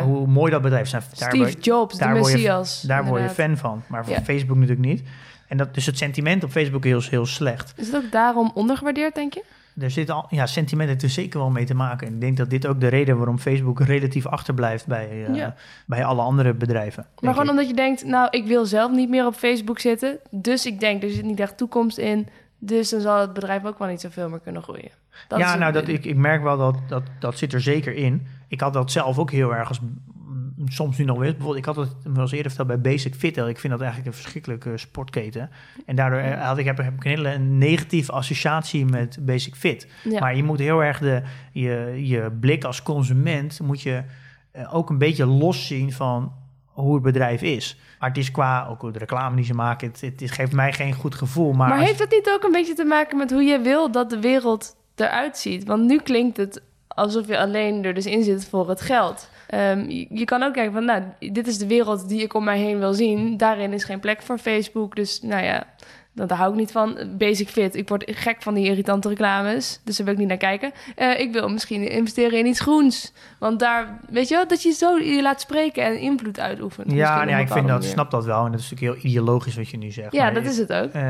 hoe mooi dat bedrijf is. Daar, Steve word- Jobs, de daar word je- Messias. daar word je fan van, maar Ja. Facebook natuurlijk niet. En dat, dus het sentiment op Facebook is heel, heel slecht. Is het ook daarom ondergewaardeerd, denk je? Er zit al, ja, sentiment heeft er zeker wel mee te maken. En ik denk dat dit ook de reden waarom Facebook relatief achterblijft bij, eh, Ja. bij alle andere bedrijven. Maar gewoon ik. omdat je denkt, nou, ik wil zelf niet meer op Facebook zitten. Dus ik denk, er zit niet echt toekomst in. Dus dan zal het bedrijf ook wel niet zoveel meer kunnen groeien. Dat ja, nou, dat, ik, ik merk wel dat, dat dat zit er zeker in. Ik had dat zelf ook heel erg als soms nu nog weer. Bijvoorbeeld, ik had het wel eens eerder verteld bij Basic Fit. Ik vind dat eigenlijk een verschrikkelijke sportketen. En daardoor eh, had ik, heb, heb ik een hele negatieve associatie met Basic Fit. Ja. Maar je moet heel erg de, je, je blik als consument moet je eh, ook een beetje loszien van hoe het bedrijf is. Maar het is qua ook de reclame die ze maken, het, het, geeft mij geen goed gevoel. Maar, Maar heeft het niet ook een beetje te maken met hoe je wil dat de wereld eruit ziet? Want nu klinkt het alsof je alleen er dus in zit voor het geld. Ehm, je, je kan ook kijken van, nou, dit is de wereld die ik om mij heen wil zien. Daarin is geen plek voor Facebook. Dus nou ja, dat- daar hou ik niet van. Basic Fit, ik word gek van die irritante reclames. Dus daar wil ik niet naar kijken. Eh, ik wil misschien investeren in iets groens. Want daar, weet je wel, dat je zo je laat spreken en invloed uitoefent. Ja, op nou ik vind dat, manier. snap dat wel. En dat is natuurlijk heel ideologisch wat je nu zegt. Ja, Maar dat is het ook. Eh,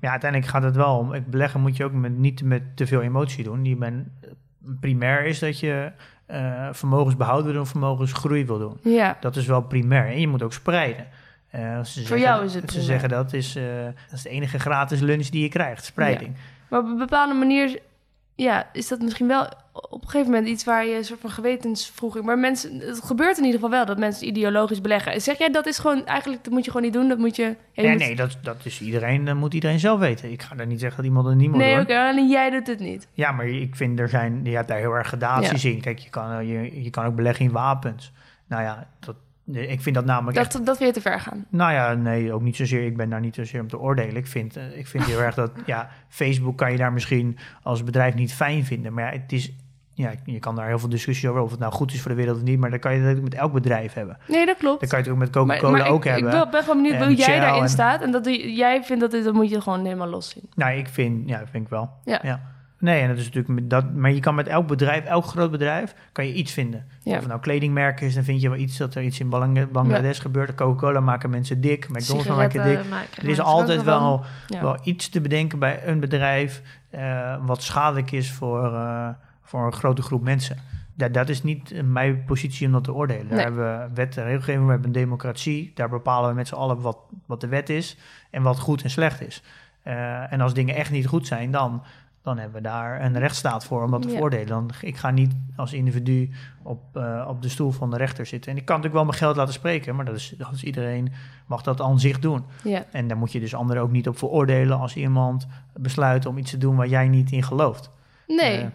ja, uiteindelijk gaat het wel om. Ik beleggen moet je ook met, niet met te veel emotie doen. Die men, primair is dat je eh, vermogens behouden wil doen, vermogensgroei wil doen. Ja, Dat is wel primair. En je moet ook spreiden. Eh, ze zeggen- jou is het Ze zeggen dat is, eh, dat is de enige gratis lunch die je krijgt, spreiding. Maar op een bepaalde manier ja, is dat misschien wel op een gegeven moment iets waar je een soort van gewetensvroeging... Maar mensen, het gebeurt in ieder geval wel dat mensen ideologisch beleggen. Zeg jij dat is gewoon, eigenlijk, dat moet je gewoon niet doen, dat moet je... ja, je Nee, moet- nee, dat, dat is iedereen, dat moet iedereen zelf weten. Ik ga daar niet zeggen dat iemand het niet moet Nee, oké, alleen jij doet het niet. Ja, maar ik vind er zijn, je hebt daar heel erg gradaties in. Kijk, je kan, eh, je, je kan ook beleggen in wapens. Nou ja, dat, ik vind dat namelijk echt Dat, dat weer te ver gaan. Nou ja, nee, ook niet zozeer. Ik ben daar niet zozeer om te oordelen. Ik vind, eh, ik vind heel erg dat, ja, Facebook kan je daar misschien als bedrijf niet fijn vinden. Maar ja, het is, ja, je kan daar heel veel discussie over of het nou goed is voor de wereld of niet. Maar dan kan je dat met elk bedrijf hebben. Nee, dat klopt. Dan kan je het ook met Coca-Cola ook ik, hebben. Ik wil- ben gewoon benieuwd En hoe jij daarin en- staat. En dat jij vindt dat dit, dat moet je gewoon helemaal los zien. Nou, ik vind, ja, dat vind ik wel. Ja. Nee, en dat is natuurlijk met dat, maar je kan met elk bedrijf, elk groot bedrijf, kan je iets vinden. Ja. Of het nou kledingmerk is, dan vind je wel iets dat er iets in Bang- Bangladesh gebeurt. Coca-Cola maken mensen dik, McDonald's maken dik. Maken Er is altijd wel, Ja. wel iets te bedenken bij een bedrijf eh, wat schadelijk is voor, eh, voor een grote groep mensen. Dat, dat is niet mijn positie om dat te oordelen. Daar Nee. hebben we wet en regelgeving, we hebben een democratie. Daar bepalen we met z'n allen wat, wat de wet is en wat goed en slecht is. Eh, en als dingen echt niet goed zijn, dan, dan hebben we daar een rechtsstaat voor om dat te Ja. voordelen. Dan, ik ga niet als individu op, eh, op de stoel van de rechter zitten. En ik kan natuurlijk wel mijn geld laten spreken, maar dat is, dat is iedereen mag dat aan zich doen. Ja. En daar moet je dus anderen ook niet op veroordelen als iemand besluit om iets te doen waar jij niet in gelooft. Nee, Eh,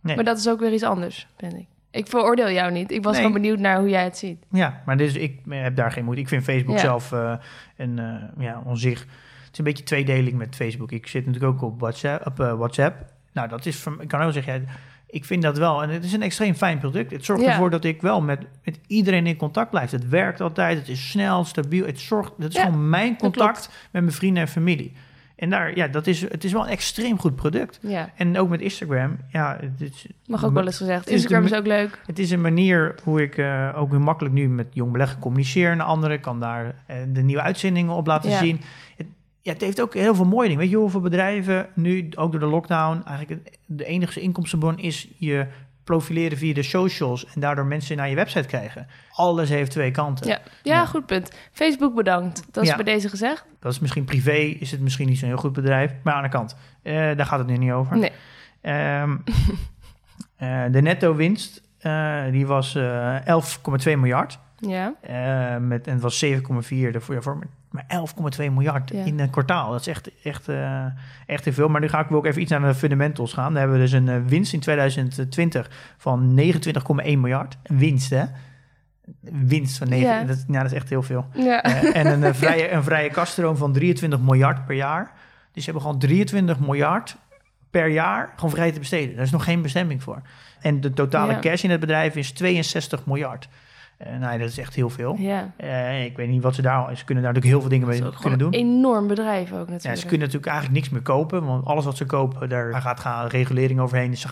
nee. maar dat is ook weer iets anders, vind ik. Ik veroordeel jou niet. Ik was Nee. gewoon benieuwd naar hoe jij het ziet. Ja, maar dus ik heb daar geen moeite. Ik vind Facebook Ja. zelf eh, een, ja, onzich. Het is een beetje tweedeling met Facebook. Ik zit natuurlijk ook op WhatsApp. Op, eh, WhatsApp. Nou, dat is van, ik kan ook zeggen, ja, ik vind dat wel. En het is een extreem fijn product. Het zorgt Ja. ervoor dat ik wel met, met iedereen in contact blijf. Het werkt altijd. Het is snel, stabiel. Het zorgt, dat is Ja, gewoon mijn contact met mijn vrienden en familie. En daar, ja, dat is, het is wel een extreem goed product. Ja, En ook met Instagram, ja, het is, mag ook wel eens gezegd. Is Instagram de- is ook leuk. het is een manier hoe ik eh, ook weer makkelijk nu met jong beleggen communiceer naar anderen. Kan daar eh, de nieuwe uitzendingen op laten Ja. zien. Het, ja, het heeft ook heel veel mooie dingen. Weet je hoeveel bedrijven nu, ook door de lockdown, eigenlijk de enige inkomstenbron is je profileren via de socials en daardoor mensen naar je website krijgen. Alles heeft twee kanten. Ja. ja, Ja. goed punt. Facebook bedankt. Dat is Ja. bij deze gezegd. Dat is misschien privé, is het misschien niet zo'n heel goed bedrijf, maar aan de kant, eh, daar gaat het nu niet over. Nee. Ehm, eh, de netto winst, eh, die was eh 11,2 miljard. Ja, met, en het was 7,4 ervoor, ja, voor, maar 11,2 miljard Ja. in een kwartaal. Dat is echt, echt, eh, echt heel veel. Maar nu ga ik ook even iets naar de fundamentals gaan. Daar hebben we dus een eh, winst in 2020 van 29,1 miljard. Een winst, hè? Winst van 9. Ja. Dat, ja, dat is echt heel veel. ja. Eh, en een, vrije, een vrije kaststroom van 23 miljard per jaar. Dus ze hebben gewoon 23 miljard per jaar gewoon vrij te besteden. Daar is nog geen bestemming voor. En de totale cash in het bedrijf is 62 miljard. Eh nou, dat is echt heel veel. ja. Eh, ik weet niet wat ze daar... Ze kunnen daar natuurlijk heel veel dingen mee kunnen doen. een enorm bedrijf ook natuurlijk. Ja, ze kunnen natuurlijk eigenlijk niks meer kopen. Want alles wat ze kopen, daar gaat gaan regulering overheen. Dus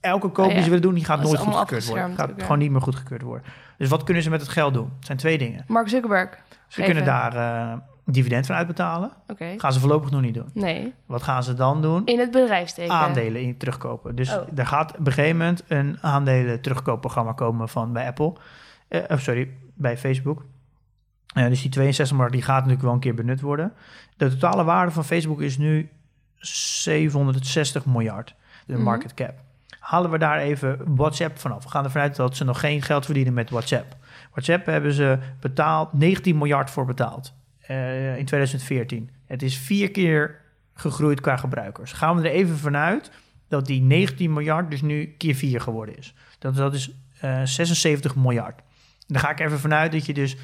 elke koop Oh die ze willen doen, die gaat nooit goedgekeurd worden. Gaat ja. gewoon niet meer goedgekeurd worden. Dus wat kunnen ze met het geld doen? Het zijn twee dingen. Mark Zuckerberg. Ze Even. kunnen daar een dividend van uitbetalen. Oké. Gaan ze voorlopig nog niet doen. Nee. Wat gaan ze dan doen? In het bedrijf steken. Aandelen in terugkopen. Dus Oh. er gaat op een gegeven moment een aandelen terugkoopprogramma komen van bij Apple. Of sorry, bij Facebook. Eh, dus die 62 miljard die gaat natuurlijk wel een keer benut worden. De totale waarde van Facebook is nu 760 miljard. De Mhm. market cap. Halen we daar even WhatsApp vanaf. We gaan ervan uit dat ze nog geen geld verdienen met WhatsApp. WhatsApp hebben ze betaald 19 miljard voor betaald eh, in 2014. Het is vier keer gegroeid qua gebruikers. Gaan we er even vanuit dat die 19 miljard dus nu keer 4 geworden is. Dat, dat is eh, 76 miljard. Dan ga ik even vanuit dat je dus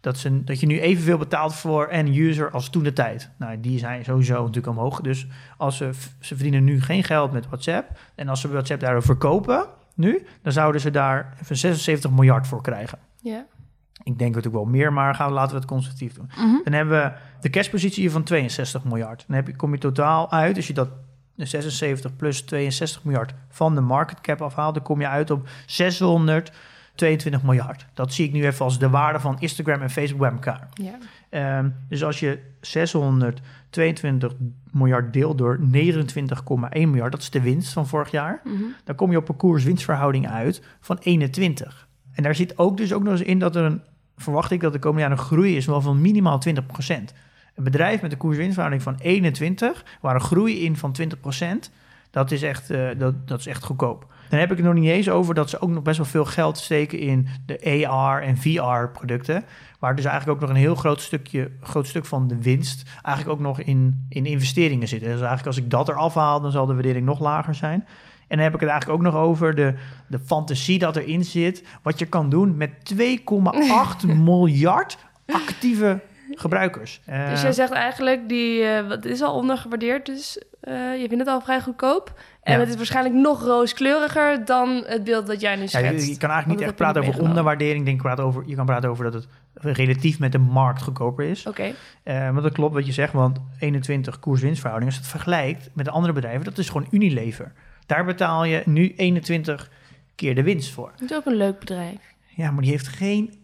dat, ze, dat je nu evenveel betaalt voor een user als toen de tijd. Nou, die zijn sowieso natuurlijk omhoog. Dus als ze, ze verdienen nu geen geld met WhatsApp. En als ze WhatsApp daardoor verkopen nu, dan zouden ze daar even 76 miljard voor krijgen. Ja. Ik denk natuurlijk wel meer, maar gaan we, laten we het conservatief doen. Mhm. Dan hebben we de cashpositie hier van 62 miljard. Dan heb je, kom je totaal uit, als je dat de 76 plus 62 miljard van de market cap afhaalt, dan kom je uit op 622 miljard. Dat zie ik nu even als de waarde van Instagram en Facebook bij elkaar. Ja. Ehm, dus als je 622 miljard deelt door 29,1 miljard, dat is de winst van vorig jaar, Mhm. dan kom je op een koers-winstverhouding uit van 21. En daar zit ook dus ook nog eens in dat er een, verwacht ik dat de komende jaren een groei is wel van minimaal 20%. Een bedrijf met een koers-winstverhouding van 21, waar een groei in van 20%, dat is echt, eh, dat, dat is echt goedkoop. Dan heb ik het nog niet eens over dat ze ook nog best wel veel geld steken in de AR en VR producten. Waar dus eigenlijk ook nog een heel groot stukje, groot stuk van de winst eigenlijk ook nog in, in investeringen zit. Dus eigenlijk als ik dat eraf haal, dan zal de waardering nog lager zijn. En dan heb ik het eigenlijk ook nog over de, de fantasie dat erin zit. Wat je kan doen met 2,8 miljard actieve gebruikers. Dus Eh, jij zegt eigenlijk, die eh, wat is al ondergewaardeerd, dus eh, je vindt het al vrij goedkoop. En Ja. het is waarschijnlijk nog rooskleuriger dan het beeld dat jij nu ja, schetst. je, je kan eigenlijk niet dat echt praten over onderwaardering. Denk, praat over, je kan praten over dat het relatief met de markt goedkoper is. Oké, Eh, maar dat klopt wat je zegt, want 21 koers-winstverhouding, als je het vergelijkt met de andere bedrijven, dat is gewoon Unilever. Daar betaal je nu 21 keer de winst voor. het is ook een leuk bedrijf. Ja, maar die heeft geen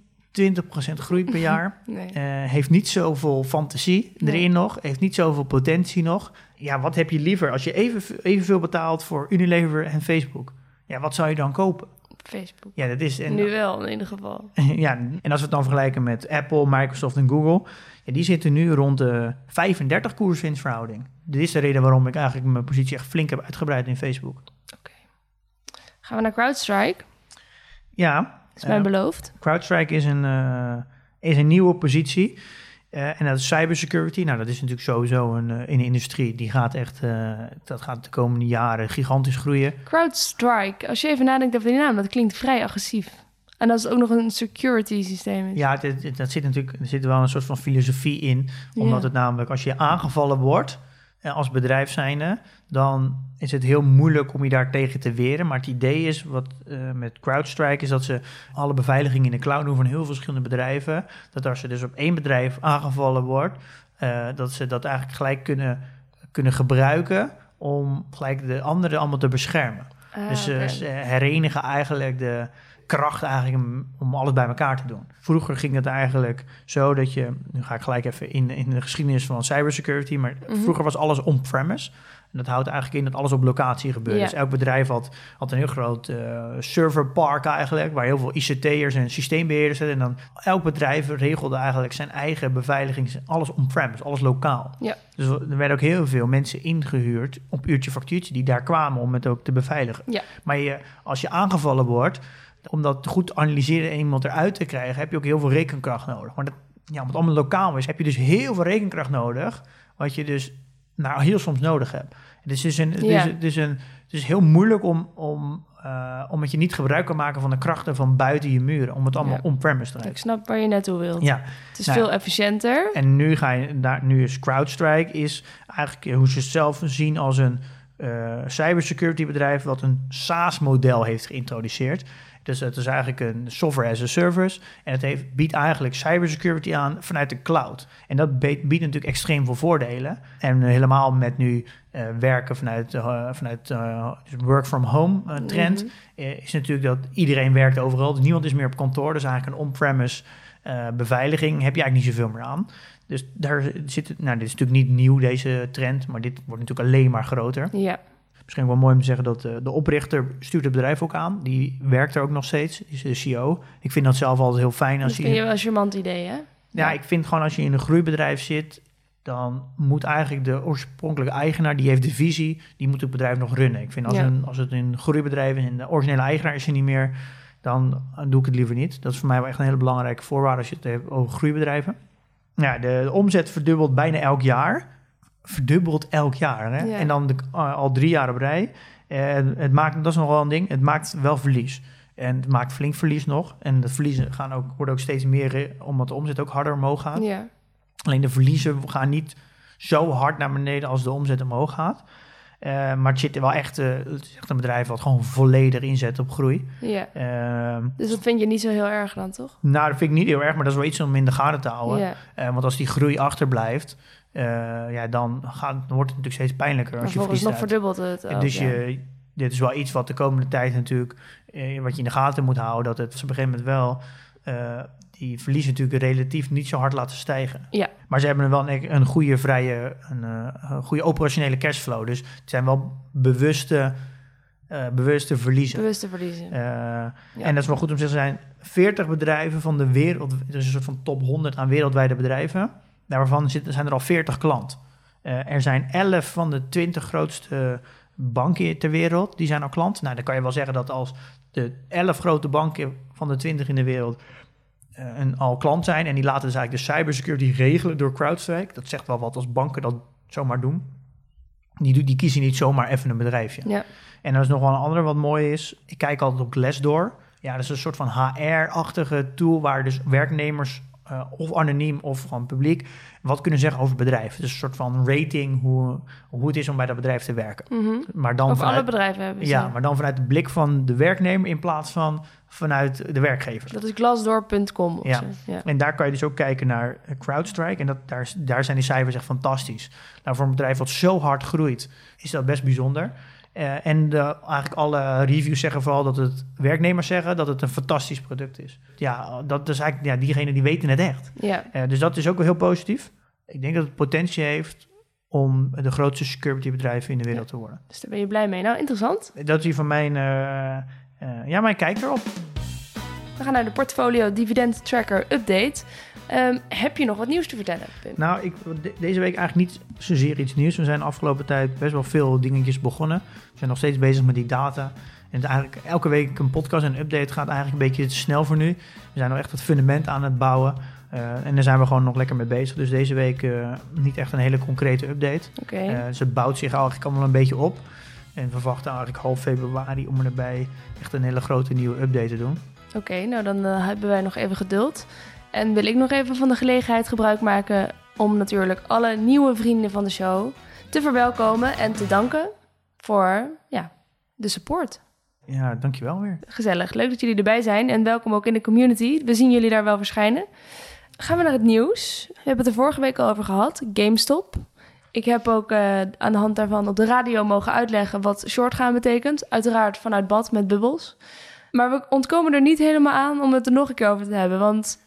20% groei per jaar. Nee. Eh, heeft niet zoveel fantasie Nee. erin nog. Heeft niet zoveel potentie nog. Ja, wat heb je liever als je even, evenveel betaalt voor Unilever en Facebook? Ja, wat zou je dan kopen? Facebook. Ja, dat is... En, Nu wel, in ieder geval. ja, en als we het dan vergelijken met Apple, Microsoft en Google... Ja, die zitten nu rond de 35 koers-winstverhouding. Dit is de reden waarom ik eigenlijk mijn positie echt flink heb uitgebreid in Facebook. Gaan we naar CrowdStrike. Ja, Is mij Eh, beloofd. CrowdStrike is een, eh, is een nieuwe positie. Eh, en dat is cybersecurity. Nou, dat is natuurlijk sowieso een, uh, in de industrie. Die gaat echt, uh, dat gaat de komende jaren gigantisch groeien. CrowdStrike. Als je even nadenkt over die naam, dat klinkt vrij agressief. En dat is ook nog een security systeem. Is. Ja, dat, dat zit natuurlijk, er zit wel een soort van filosofie in. Omdat het namelijk, als je aangevallen wordt, als bedrijf zijnde, dan is het heel moeilijk om je daar tegen te weren. Maar het idee is, wat uh, met CrowdStrike, is dat ze alle beveiliging in de cloud doen van heel veel verschillende bedrijven. Dat als er dus op één bedrijf aangevallen wordt, uh, dat ze dat eigenlijk gelijk kunnen, kunnen gebruiken om gelijk de anderen allemaal te beschermen. Ah, dus ze herenigen eigenlijk de kracht eigenlijk om, om alles bij elkaar te doen. Vroeger ging het eigenlijk zo dat je, nu ga ik gelijk even in, in de geschiedenis van cybersecurity, maar Mhm. vroeger was alles on-premise. En dat houdt eigenlijk in dat alles op locatie gebeurt. Ja. Dus elk bedrijf had, had een heel groot eh, serverpark eigenlijk, waar heel veel ICT'ers en systeembeheerders zitten. En dan elk bedrijf regelde eigenlijk zijn eigen beveiliging, alles on-premise, alles lokaal. Ja. Dus er werden ook heel veel mensen ingehuurd op uurtje factuurtje die daar kwamen om het ook te beveiligen. Ja. Maar je, als je aangevallen wordt, om dat goed te analyseren en iemand eruit te krijgen, heb je ook heel veel rekenkracht nodig. Maar dat, ja, om het allemaal lokaal is, heb je dus heel veel rekenkracht nodig, wat je dus nou, heel soms nodig hebt. Het is, dus een, het Ja. is, het is, een, het is heel moeilijk om, om, uh, omdat je niet gebruik kan maken van de krachten van buiten je muren, om het allemaal Ja. on-premise te Ik rijden. snap waar je naartoe wilt. Ja, Het is Nou, veel efficiënter. en nu ga je daar, nu is CrowdStrike is eigenlijk hoe ze het zelf zien als een eh, cybersecurity bedrijf wat een SaaS-model heeft geïntroduceerd. Dus het is eigenlijk een software as a service. En het heeft, biedt eigenlijk cybersecurity aan vanuit de cloud. En dat biedt natuurlijk extreem veel voordelen. En helemaal met nu eh, werken vanuit, eh, vanuit eh, work from home trend. Mhm. is natuurlijk dat iedereen werkt overal. Dus niemand is meer op kantoor. Dus eigenlijk een on-premise beveiliging heb je eigenlijk niet zoveel meer aan. Dus daar zit het, nou, dit is natuurlijk niet nieuw, deze trend, maar dit wordt natuurlijk alleen maar groter. Ja. Misschien wel mooi om te zeggen dat eh, de oprichter stuurt het bedrijf ook aan. Die werkt er ook nog steeds, is de CEO. Ik vind dat zelf altijd heel fijn Dat als vind je... je wel een charmant idee, hè? Ja, ik vind gewoon als je in een groeibedrijf zit, dan moet eigenlijk de oorspronkelijke eigenaar, die heeft de visie, die moet het bedrijf nog runnen. Ik vind als, Ja. een, als het een groeibedrijf is en de originele eigenaar is er niet meer, dan doe ik het liever niet. Dat is voor mij wel echt een hele belangrijke voorwaarde als je het hebt over groeibedrijven. Ja, de, de omzet verdubbelt bijna elk jaar. Verdubbelt elk jaar. Hè? Ja. En dan de, uh, al drie jaar op rij. En het maakt, dat is nog wel een ding, het maakt wel verlies. En het maakt flink verlies nog. En de verliezen gaan ook, worden ook steeds meer, eh, omdat de omzet ook harder omhoog gaat. Ja. Alleen de verliezen gaan niet zo hard naar beneden als de omzet omhoog gaat. Eh, maar het zit er wel echt, eh, het is echt een bedrijf wat gewoon volledig inzet op groei. ja. Ehm, Dus dat vind je niet zo heel erg dan, toch? nou, dat vind ik niet heel erg, maar dat is wel iets om in de gaten te houden. Ja. Eh, want als die groei achterblijft, eh, ja, dan, gaat, dan wordt het natuurlijk steeds pijnlijker als je verliest nog verdubbelt het. Ook, dus ja. je, dit is wel iets wat de komende tijd natuurlijk, eh, wat je in de gaten moet houden, dat het op een gegeven moment wel eh, die verliezen natuurlijk relatief niet zo hard laten stijgen. Ja. Maar ze hebben wel een, een goede vrije, een, eh, een goede operationele cashflow. Dus het zijn wel bewuste, eh, bewuste verliezen. Bewuste verliezen. Eh, En dat is wel goed om te zeggen, er zijn 40 bedrijven van de wereld, er is een soort van top 100 aan wereldwijde bedrijven. Daarvan zitten, zijn er al 40 klant. Eh, er zijn 11 van de 20 grootste banken ter wereld, die zijn al klant. Nou, dan kan je wel zeggen dat als de 11 grote banken van de 20 in de wereld eh, een, al klant zijn en die laten dus eigenlijk de cybersecurity regelen door CrowdStrike. Dat zegt wel wat als banken dat zomaar doen. Die, die kiezen niet zomaar even een bedrijfje. Ja. En er is nog wel een andere wat mooi is. Ik kijk altijd op Glassdoor. Ja, dat is een soort van HR-achtige tool waar dus werknemers eh, of anoniem of gewoon publiek wat kunnen zeggen over het bedrijf. Dus een soort van rating hoe, hoe het is om bij dat bedrijf te werken. Mhm. Maar dan Of alle bedrijven hebben ze. ja, maar dan vanuit de blik van de werknemer in plaats van vanuit de werkgever. Dat is glassdoor.com of Ja. Ja. En daar kan je dus ook kijken naar eh, CrowdStrike. En dat, daar, daar zijn die cijfers echt fantastisch. Nou, voor een bedrijf wat zo hard groeit, is dat best bijzonder. Eh, en de, eigenlijk alle reviews zeggen vooral dat het werknemers zeggen dat het een fantastisch product is. Ja, dat is eigenlijk ja, diegenen die weten het echt. ja. Eh, dus dat is ook wel heel positief. Ik denk dat het potentie heeft om de grootste security bedrijf in de wereld te worden. Dus daar ben je blij mee. Nou, interessant. Dat is hier van mijn, eh, ja, mijn kijk erop. We gaan naar de portfolio dividend tracker update. Ehm, heb je nog wat nieuws te vertellen, Pim? Nou, ik, de- deze week eigenlijk niet zozeer iets nieuws. We zijn de afgelopen tijd best wel veel dingetjes begonnen. We zijn nog steeds bezig met die data. En het eigenlijk elke week een podcast en een update gaat eigenlijk een beetje te snel voor nu. We zijn nog echt het fundament aan het bouwen. Eh, en daar zijn we gewoon nog lekker mee bezig. Dus deze week eh, niet echt een hele concrete update. Oké. Eh, het bouwt zich eigenlijk allemaal een beetje op. En we verwachten eigenlijk half februari om er daarbij echt een hele grote nieuwe update te doen. Oké, nou dan hebben wij nog even geduld. En wil ik nog even van de gelegenheid gebruik maken om natuurlijk alle nieuwe vrienden van de show te verwelkomen en te danken voor ja, de support. Ja, dankjewel weer. Gezellig, leuk dat jullie erbij zijn en welkom ook in de community. We zien jullie daar wel verschijnen. Gaan we naar het nieuws. We hebben het er vorige week al over gehad, GameStop. Ik heb ook eh, aan de hand daarvan op de radio mogen uitleggen wat shortgaan betekent. Uiteraard vanuit bad met bubbels. Maar we ontkomen er niet helemaal aan om het er nog een keer over te hebben. Want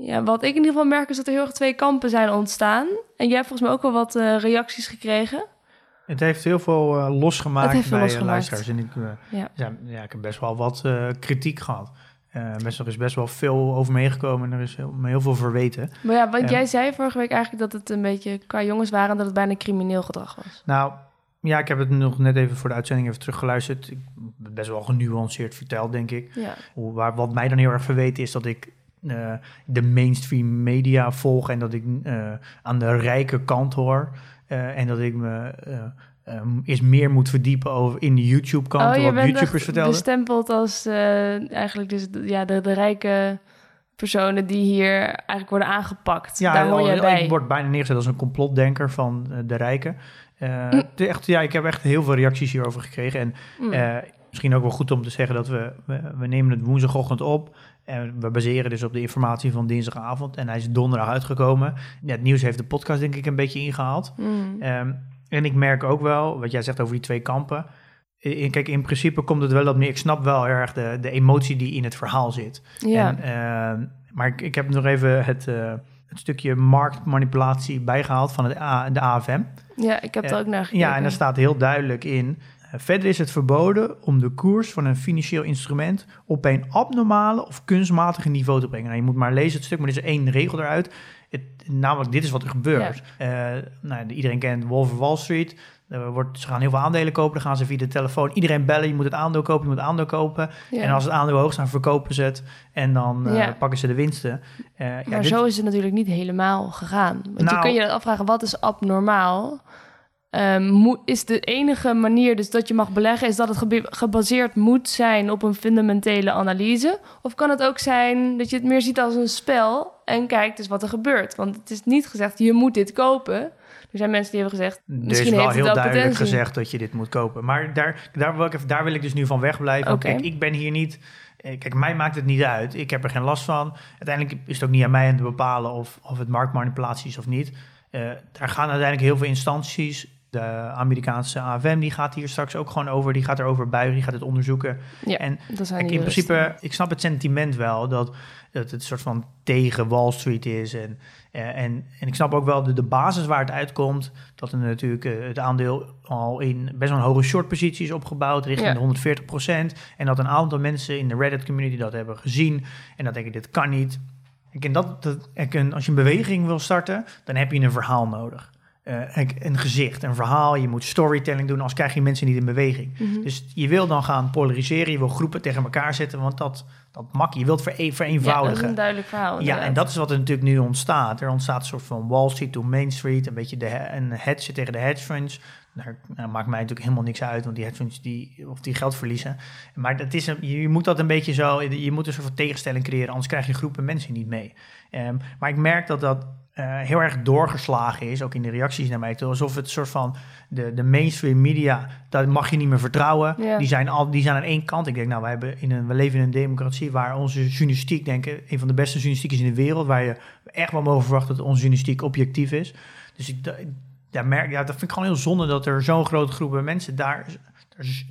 ja, wat ik in ieder geval merk is dat er heel erg twee kampen zijn ontstaan. En jij hebt volgens mij ook wel wat eh, reacties gekregen. Het heeft heel veel eh, losgemaakt veel bij eh, losgemaakt. luisteraars. En ik, Ja. ja, ja, ik heb best wel wat kritiek gehad. Eh, best, er is best wel veel over meegekomen en er is heel, me heel veel verweten. Maar ja, want jij zei vorige week eigenlijk dat het een beetje qua jongens waren... en dat het bijna crimineel gedrag was. Nou, ja, ik heb het nog net even voor de uitzending even teruggeluisterd. Ik heb best wel genuanceerd verteld, denk ik. Ja, Hoe, waar, wat mij dan heel erg verweten is dat ik eh, de mainstream media volg en dat ik eh, aan de rijke kant hoor. Eh, en dat ik me eh, eh, eerst meer moet verdiepen over in de YouTube-kant, oh, je wat bent YouTubers echt vertelden. bestempeld als eigenlijk dus de- ja, de, de rijke personen die hier eigenlijk worden aangepakt. Daar hoor bij. ik word bijna neergezet als een complotdenker van de rijken. Echt, ja, ik heb echt heel veel reacties hierover gekregen. En Mm. misschien ook wel goed om te zeggen dat we, we, we nemen het woensdagochtend op. En we baseren dus op de informatie van dinsdagavond. En hij is donderdag uitgekomen. Ja, het nieuws heeft de podcast denk ik een beetje ingehaald. Mm. Ehm, en ik merk ook wel, wat jij zegt over die twee kampen. I- Kijk, in principe komt het wel op neer. Ik snap wel erg de, de emotie die in het verhaal zit. ja. En, ehm, maar ik, ik heb nog even het, eh, het stukje marktmanipulatie bijgehaald van het A, de AFM. ja, ik heb er ook naar gekeken. Ja, en daar staat heel duidelijk in. Verder is het verboden om de koers van een financieel instrument op een abnormale of kunstmatige niveau te brengen. Nou, je moet maar lezen het stuk, maar er is één regel eruit. Het, namelijk, dit is wat er gebeurt. Eh, nou, iedereen kent Wolf of Wall Street. Er wordt, ze gaan heel veel aandelen kopen, dan gaan ze via de telefoon iedereen bellen. Je moet het aandeel kopen, je moet het aandeel kopen. Ja. En als het aandeel hoog staat, verkopen ze het. En dan eh, pakken ze de winsten. Eh, ja, maar dit- zo is het natuurlijk niet helemaal gegaan. Want je Nou- kun je afvragen, wat is abnormaal? Ehm, is de enige manier dus dat je mag beleggen... is dat het gebaseerd moet zijn op een fundamentele analyse? Of kan het ook zijn dat je het meer ziet als een spel... en kijkt dus wat er gebeurt? Want het is niet gezegd, je moet dit kopen. Er zijn mensen die hebben gezegd, Er is misschien wel heeft het heel wel duidelijk potentie. gezegd dat je dit moet kopen. Maar daar, daar, wil ik, even- daar wil ik dus nu van wegblijven. Kijk, ik ben hier niet... eh, Kijk, mij maakt het niet uit. Ik heb er geen last van. Uiteindelijk is het ook niet aan mij om te bepalen of, of het marktmanipulatie is of niet. Eh, daar gaan uiteindelijk heel veel instanties. De Amerikaanse AFM die gaat hier straks ook gewoon over. Die gaat erover buigen, die gaat het onderzoeken. Ja, En zijn die in principe, ik snap het sentiment wel dat, dat het een soort van tegen Wall Street is. En, eh, en, en ik snap ook wel de, de basis waar het uitkomt. Dat er natuurlijk eh, het aandeel al in best wel een hoge short positie is opgebouwd, richting Ja. de 140% En dat een aantal mensen in de Reddit community dat hebben gezien. En dat denken, dit kan niet. Ik en dat, dat, ik en als je een beweging wil starten, dan heb je een verhaal nodig. Eh, een, een gezicht, een verhaal. Je moet storytelling doen, anders krijg je mensen niet in beweging. Mhm. Dus je wil dan gaan polariseren, je wil groepen tegen elkaar zetten, want dat, dat mag je. Je wilt vere- Ja, dat is vereenvoudigen. een duidelijk verhaal. Ja, en dat is wat er natuurlijk nu ontstaat. Er ontstaat een soort van Wall Street to Main Street, een beetje de, een hedge tegen de hedge funds. Daar nou, maakt mij natuurlijk helemaal niks uit, want die hedge funds die, of die geld verliezen. Maar dat is je moet dat een beetje zo, je moet een soort van tegenstelling creëren, anders krijg je groepen mensen niet mee. Ehm, maar ik merk dat dat eh, heel erg doorgeslagen is, ook in de reacties naar mij toe. Alsof het soort van de, de mainstream media, daar mag je niet meer vertrouwen. Ja. Die, zijn al, die zijn aan één kant. Ik denk, nou, wij hebben in een, we leven in een democratie waar onze journalistiek, denk ik, een van de beste journalistiek is in de wereld. Waar je echt wel mogen verwachten dat onze journalistiek objectief is. Dus ik, da- ja, merk, ja, dat vind ik gewoon heel zonde dat er zo'n grote groep mensen daar, daar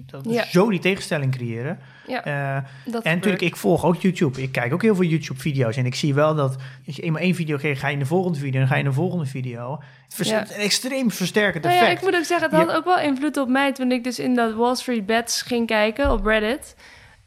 dat Ja. zo die tegenstelling creëren. Ja, Eh, dat en gebeurt. natuurlijk, ik volg ook YouTube. Ik kijk ook heel veel YouTube-video's. En ik zie wel dat als je eenmaal één video krijgt, ga je in de volgende video en dan ga je in de volgende video. Het Ja. een extreem versterkend Nou ja, effect. ik moet ook zeggen, het had ook wel invloed op mij toen ik dus in dat Wall Street Bets ging kijken op Reddit.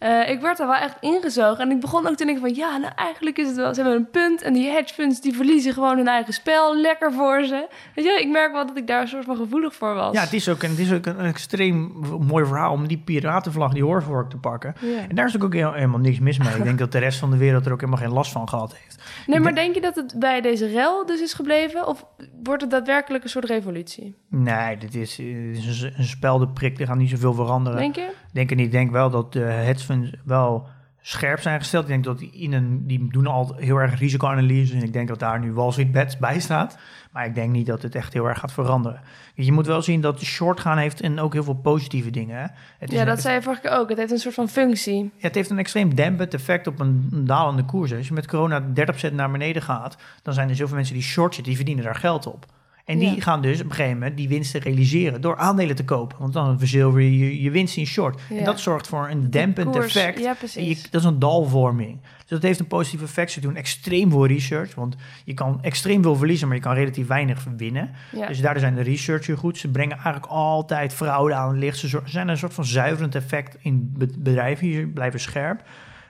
Eh, ik werd er wel echt ingezogen. En ik begon ook te denken van... ja, nou eigenlijk is het wel... ze hebben een punt en die hedge funds die verliezen gewoon hun eigen spel. Lekker voor ze. Weet je, ik merk wel dat ik daar een soort van gevoelig voor was. Ja, het is ook, een, het is ook een extreem mooi verhaal om die piratenvlag, die hoorvork te pakken. En daar is ook heel- helemaal niks mis mee. Ik denk dat de rest van de wereld er ook helemaal geen last van gehad heeft. Nee, Ik maar denk- denk je dat het bij deze rel dus is gebleven? Of wordt het daadwerkelijk een soort revolutie? Nee, dit is, eh, dit is een, een spel de prik, er gaat niet zoveel veranderen. Denk je? Denk niet. Ik denk wel dat de hedge funds wel scherp zijn gesteld. Ik denk dat die in een, die doen al heel erg risicoanalyse. En ik denk dat daar nu Wall Street Bets bij staat. Maar ik denk niet dat het echt heel erg gaat veranderen. Je moet wel zien dat de short gaan heeft en ook heel veel positieve dingen. Hè. Het, is Ja, een- dat zei je vorige keer ook. Het heeft een soort van functie. ja, het heeft een extreem dempend effect op een, een dalende koers. Als je met corona 30% naar beneden gaat, dan zijn er zoveel mensen die short zitten, die verdienen daar geld op. En die Ja. gaan dus op een gegeven moment die winsten realiseren door aandelen te kopen. Want dan verzilver je je, je winst in short. Ja. En dat zorgt voor een dempend Koers. effect. Ja, je, dat is een dalvorming. Dus dat heeft een positief effect. Ze doen extreem veel research. Want je kan extreem veel verliezen, maar je kan relatief weinig winnen. Ja. Dus daardoor zijn de researchers goed. Ze brengen eigenlijk altijd fraude aan het licht. Ze zijn een soort van zuiverend effect in be- bedrijven. Die blijven scherp.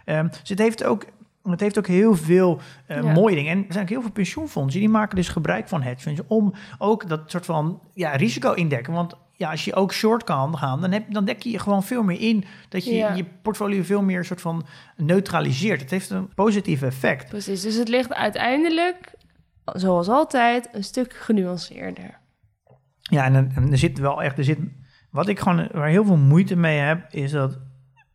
Ehm, dus het heeft ook... Het heeft ook heel veel eh, Ja. mooie dingen. En er zijn ook heel veel pensioenfondsen die maken dus gebruik van hedge funds om ook dat soort van ja, risico indekken. Want ja, als je ook short kan gaan, dan, heb, dan dek je je gewoon veel meer in. Dat je Ja. je portfolio veel meer soort van neutraliseert. Het heeft een positief effect. Precies. Dus het ligt uiteindelijk, zoals altijd, een stuk genuanceerder. Ja, en, er- en er zit wel echt, er zit, wat ik gewoon, waar heel veel moeite mee heb, is dat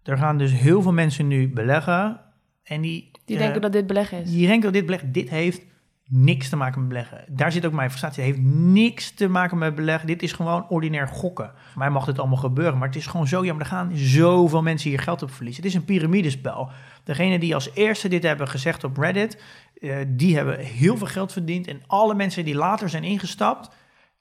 er gaan dus heel veel mensen nu beleggen. En die, Die eh, denken dat dit beleg is. die denken dat dit beleggen, dit heeft niks te maken met beleggen. Daar zit ook mijn frustratie. Het heeft niks te maken met beleggen. Dit is gewoon ordinair gokken. Voor mij mag dit allemaal gebeuren, maar het is gewoon zo jammer. Er gaan zoveel mensen hier geld op verliezen. Het is een piramidespel. Degene die als eerste dit hebben gezegd op Reddit, eh, die hebben heel veel geld verdiend. En alle mensen die later zijn ingestapt,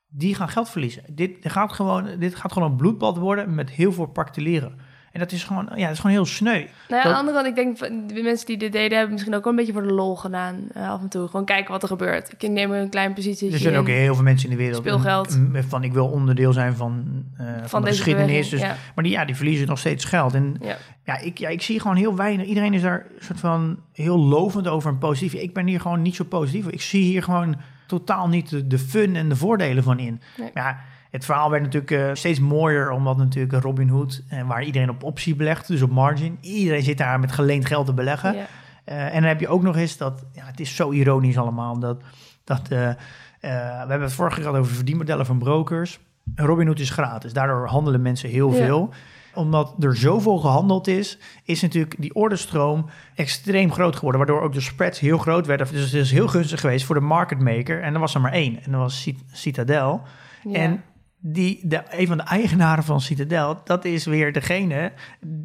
die gaan geld verliezen. Dit gaat gewoon, dit gaat gewoon een bloedbad worden met heel veel particulieren. En dat is gewoon, ja, dat is gewoon heel sneu. Nou ja, aan Dat- de andere kant, ik denk, van de mensen die dit deden, hebben misschien ook wel een beetje voor de lol gedaan. eh, af en toe. Gewoon kijken wat er gebeurt. Ik neem een klein positie. Er zijn ook heel veel mensen in de wereld Speelgeld. van ik wil onderdeel zijn van, eh, van, van de deze geschiedenis. beweging, Dus, ja. Maar die, ja, die verliezen nog steeds geld. En Ja. ja, ik, ja, ik zie gewoon heel weinig. Iedereen is daar soort van heel lovend over en positief. Ik ben hier gewoon niet zo positief. Ik zie hier gewoon totaal niet de, de fun en de voordelen van in. Nee. Maar ja, het verhaal werd natuurlijk eh, steeds mooier, omdat natuurlijk Robin Hood, en waar iedereen op optie belegt, dus op margin. Iedereen zit daar met geleend geld te beleggen. Ja. Eh, en dan heb je ook nog eens dat, ja, het is zo ironisch allemaal, dat, dat eh, eh, we hebben het vorige keer gehad over verdienmodellen van brokers. Robinhood is gratis, daardoor handelen mensen heel Ja. veel. Omdat er zoveel gehandeld is, is natuurlijk die ordenstroom extreem groot geworden, waardoor ook de spreads heel groot werden. Dus het is heel gunstig geweest voor de market maker. En er was er maar één, en dat was Cit- Citadel. Ja. En die, de, een van de eigenaren van Citadel, dat is weer degene,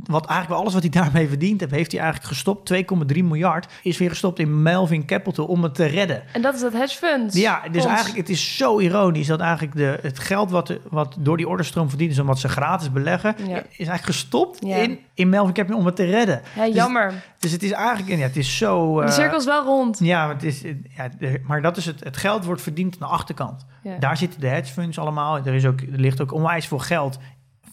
wat eigenlijk wel alles wat hij daarmee verdiend heeft, heeft hij eigenlijk gestopt. 2,3 miljard is weer gestopt in Melvin Capital om het te redden. En dat is dat hedge fund. Ja, dus fonds. eigenlijk, het is zo ironisch dat eigenlijk de, het geld wat, wat door die orderstroom verdiend is en wat ze gratis beleggen, Ja. is eigenlijk gestopt Ja. in, in Melvin Capital om het te redden. Ja, jammer. Dus het is eigenlijk, ja, het is zo... de eh, cirkel is wel rond. ja, het is, ja, maar dat is het. Het geld wordt verdiend aan de achterkant. Daar zitten de hedge funds allemaal. Er, is ook, er ligt ook onwijs veel geld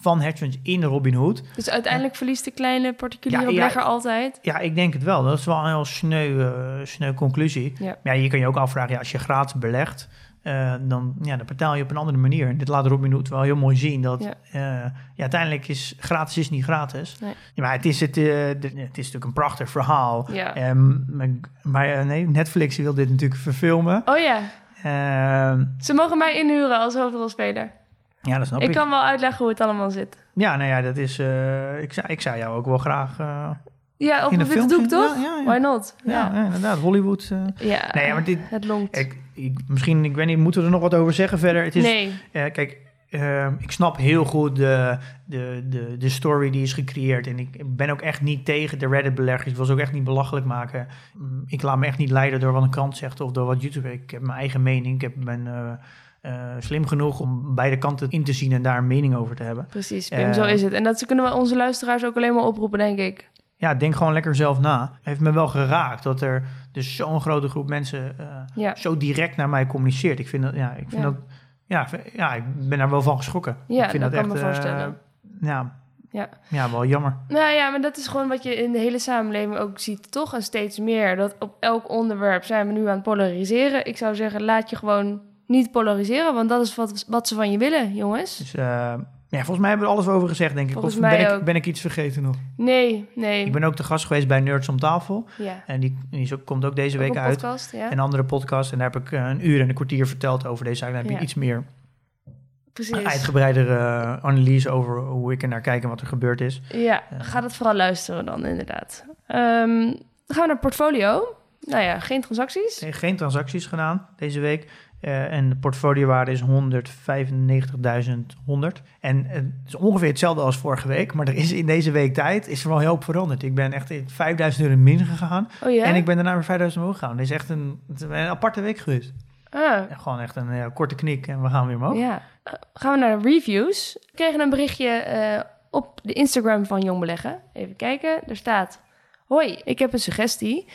van hedge funds in Robinhood. Dus uiteindelijk verliest de kleine particuliere Ja, ja. belegger altijd. Ja, ik denk het wel. Dat is wel een heel sneu, eh, sneu conclusie. Ja. Maar ja, je kan je ook afvragen, ja, als je gratis belegt, eh, dan, ja, dan betaal je op een andere manier. Dit laat Robinhood wel heel mooi zien. Dat Ja. ja. ja, uiteindelijk is gratis is niet gratis. Nee. Ja, maar het is, het, eh, de- het is natuurlijk een prachtig verhaal. Ja. Ehm, maar maar, eh, nee, Netflix wil dit natuurlijk verfilmen. Oh ja, Ehm, ze mogen mij inhuren als hoofdrolspeler. Ja, dat snap Ik ik. kan wel uitleggen hoe het allemaal zit. Ja, nou ja, dat is. eh, ik, zou, ik zou jou ook wel graag. eh, Ja, op In een witte doek toch? Ja, ja, ja. Why not? ja, inderdaad, Hollywood. eh. ja. Nee, maar dit- het longt. ik, ik, misschien, ik weet niet, moeten we er nog wat over zeggen verder? Het is, nee, kijk, eh, ik snap heel goed de, de, de, de story die is gecreëerd. En ik ben ook echt niet tegen de Reddit-beleggers. Ik wil ze ook echt niet belachelijk maken. Mm, Ik laat me echt niet leiden door wat een krant zegt of door wat YouTube. Ik heb mijn eigen mening. Ik heb, ben eh, slim genoeg om beide kanten in te zien en daar een mening over te hebben. precies. Pim, Eh, zo is het. En dat kunnen we onze luisteraars ook alleen maar oproepen, denk ik. ja, denk gewoon lekker zelf na. Heeft me wel geraakt dat er dus zo'n grote groep mensen eh, Ja. zo direct naar mij communiceert. Ik vind dat, ja, ik vind Ja. dat, ja, ja, ik ben daar wel van geschrokken. Ja, ik vind dat dat kan echt, me voorstellen. ja, Ja. ja, wel jammer. Nou ja, maar dat is gewoon wat je in de hele samenleving ook ziet, toch? En steeds meer. Dat op elk onderwerp zijn we nu aan het polariseren. Ik zou zeggen, laat je gewoon niet polariseren, want dat is wat, wat ze van je willen, jongens. Dus uh, ja, volgens mij hebben we er alles over gezegd, denk ik. Volgens of mij ben, ook. ik, ben ik iets vergeten nog? Nee, nee. Ik ben ook te gast geweest bij Nerds om tafel. Ja. En die, die is ook, komt ook deze Ook week een uit. podcast, ja. Een andere podcast. En daar heb ik eh, een uur en een kwartier verteld over deze zaak. Dan heb je Ja. iets meer Precies. uitgebreidere eh, analyse over hoe ik er naar kijk en wat er gebeurd is. Ja, ga dat vooral luisteren dan, inderdaad. Ehm, dan gaan we naar portfolio. Nou ja, geen transacties. Nee, Geen transacties gedaan deze week. Eh, en de portfoliowaarde is 195.100. En eh, het is ongeveer hetzelfde als vorige week. Maar er is in deze week tijd is er wel heel veel veranderd. Ik ben echt in 5000 euro min gegaan. Oh ja? En ik ben daarna weer 5000 omhoog gegaan. Het is echt een, is een aparte week geweest. Ah, gewoon echt een korte knik en we gaan weer omhoog. ja. Eh, gaan we naar de reviews. We kregen een berichtje op de Instagram van Jong Beleggen. Even kijken. Er staat... Hoi, ik heb een suggestie.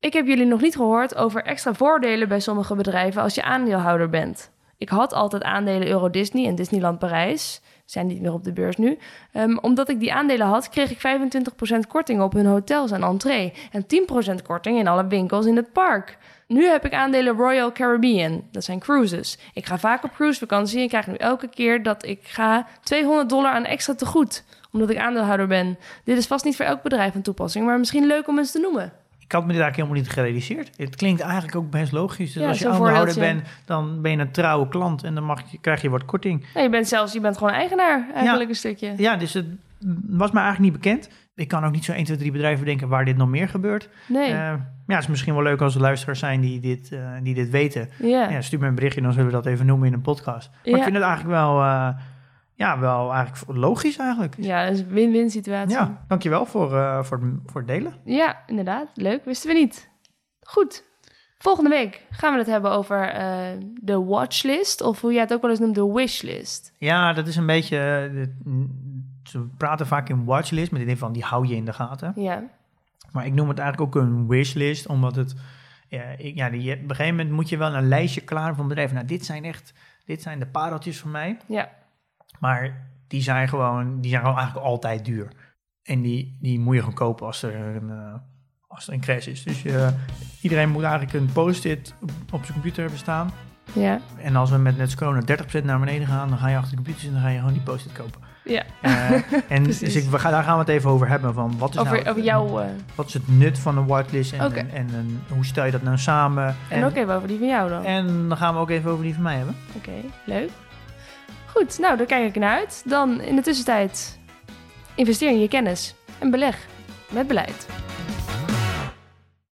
Ik heb jullie nog niet gehoord over extra voordelen bij sommige bedrijven als je aandeelhouder bent. Ik had altijd aandelen Euro Disney en Disneyland Parijs. Zijn niet meer op de beurs nu. Ehm, omdat ik die aandelen had, kreeg ik 25% korting op hun hotels en entree. En 10% korting in alle winkels in het park. Nu heb ik aandelen Royal Caribbean. Dat zijn cruises. Ik ga vaak op cruisevakantie en krijg nu elke keer dat ik ga 200 dollar aan extra tegoed. Omdat ik aandeelhouder ben. Dit is vast niet voor elk bedrijf een toepassing, maar misschien leuk om eens te noemen. Ik had me dit eigenlijk helemaal niet gerealiseerd. Het klinkt eigenlijk ook best logisch. Dus Ja, als je aandeelhouder bent, dan ben je een trouwe klant en dan mag je, krijg je wat korting. Nou, je bent zelfs je bent gewoon eigenaar eigenlijk een stukje. Ja, dus het was me eigenlijk niet bekend. Ik kan ook niet zo 1, 2, 3 bedrijven bedenken waar dit nog meer gebeurt. Nee. Eh, ja, het is misschien wel leuk als er luisteraars zijn die dit, eh, die dit weten. ja. Ja, stuur me een berichtje, dan zullen we dat even noemen in een podcast. Maar ik vind het eigenlijk wel, eh, ja, wel eigenlijk logisch eigenlijk. Ja, dat is een win-win situatie. Ja. Ja, dankjewel voor, eh, voor, het- voor het delen. inderdaad. Leuk. Wisten we niet. Goed. Volgende week gaan we het hebben over eh, de watchlist. Of hoe jij het ook wel eens noemt, de wishlist. Ja, dat is een beetje... eh, ze praten vaak in watchlist, met het idee van die hou je in de gaten. Ja. Maar ik noem het eigenlijk ook een wishlist, omdat het... Ja, ik, ja, die, op een gegeven moment moet je wel een lijstje klaar van bedrijven. Nou, dit zijn echt... Dit zijn de pareltjes van mij. Ja. Maar die zijn gewoon, die zijn gewoon eigenlijk altijd duur. En die, die moet je gewoon kopen als er een, eh, als er een crash is. Dus iedereen moet eigenlijk een post-it op, op zijn computer hebben staan. Ja. En als we met net corona 30% naar beneden gaan, dan ga je achter de computer zitten en dan ga je gewoon die post-it kopen. Ja. Eh, en dus ik, we gaan, daar gaan we het even over hebben. Van wat, is Over, nou, over jouw... eh, wat is het nut van een whitelist en, en, en hoe stel je dat nou samen? en ook even over die van jou dan. en dan gaan we ook even over die van mij hebben. Oké, leuk. Goed, nou, daar kijk ik naar uit. Dan in de tussentijd investeer in je kennis en beleg met beleid.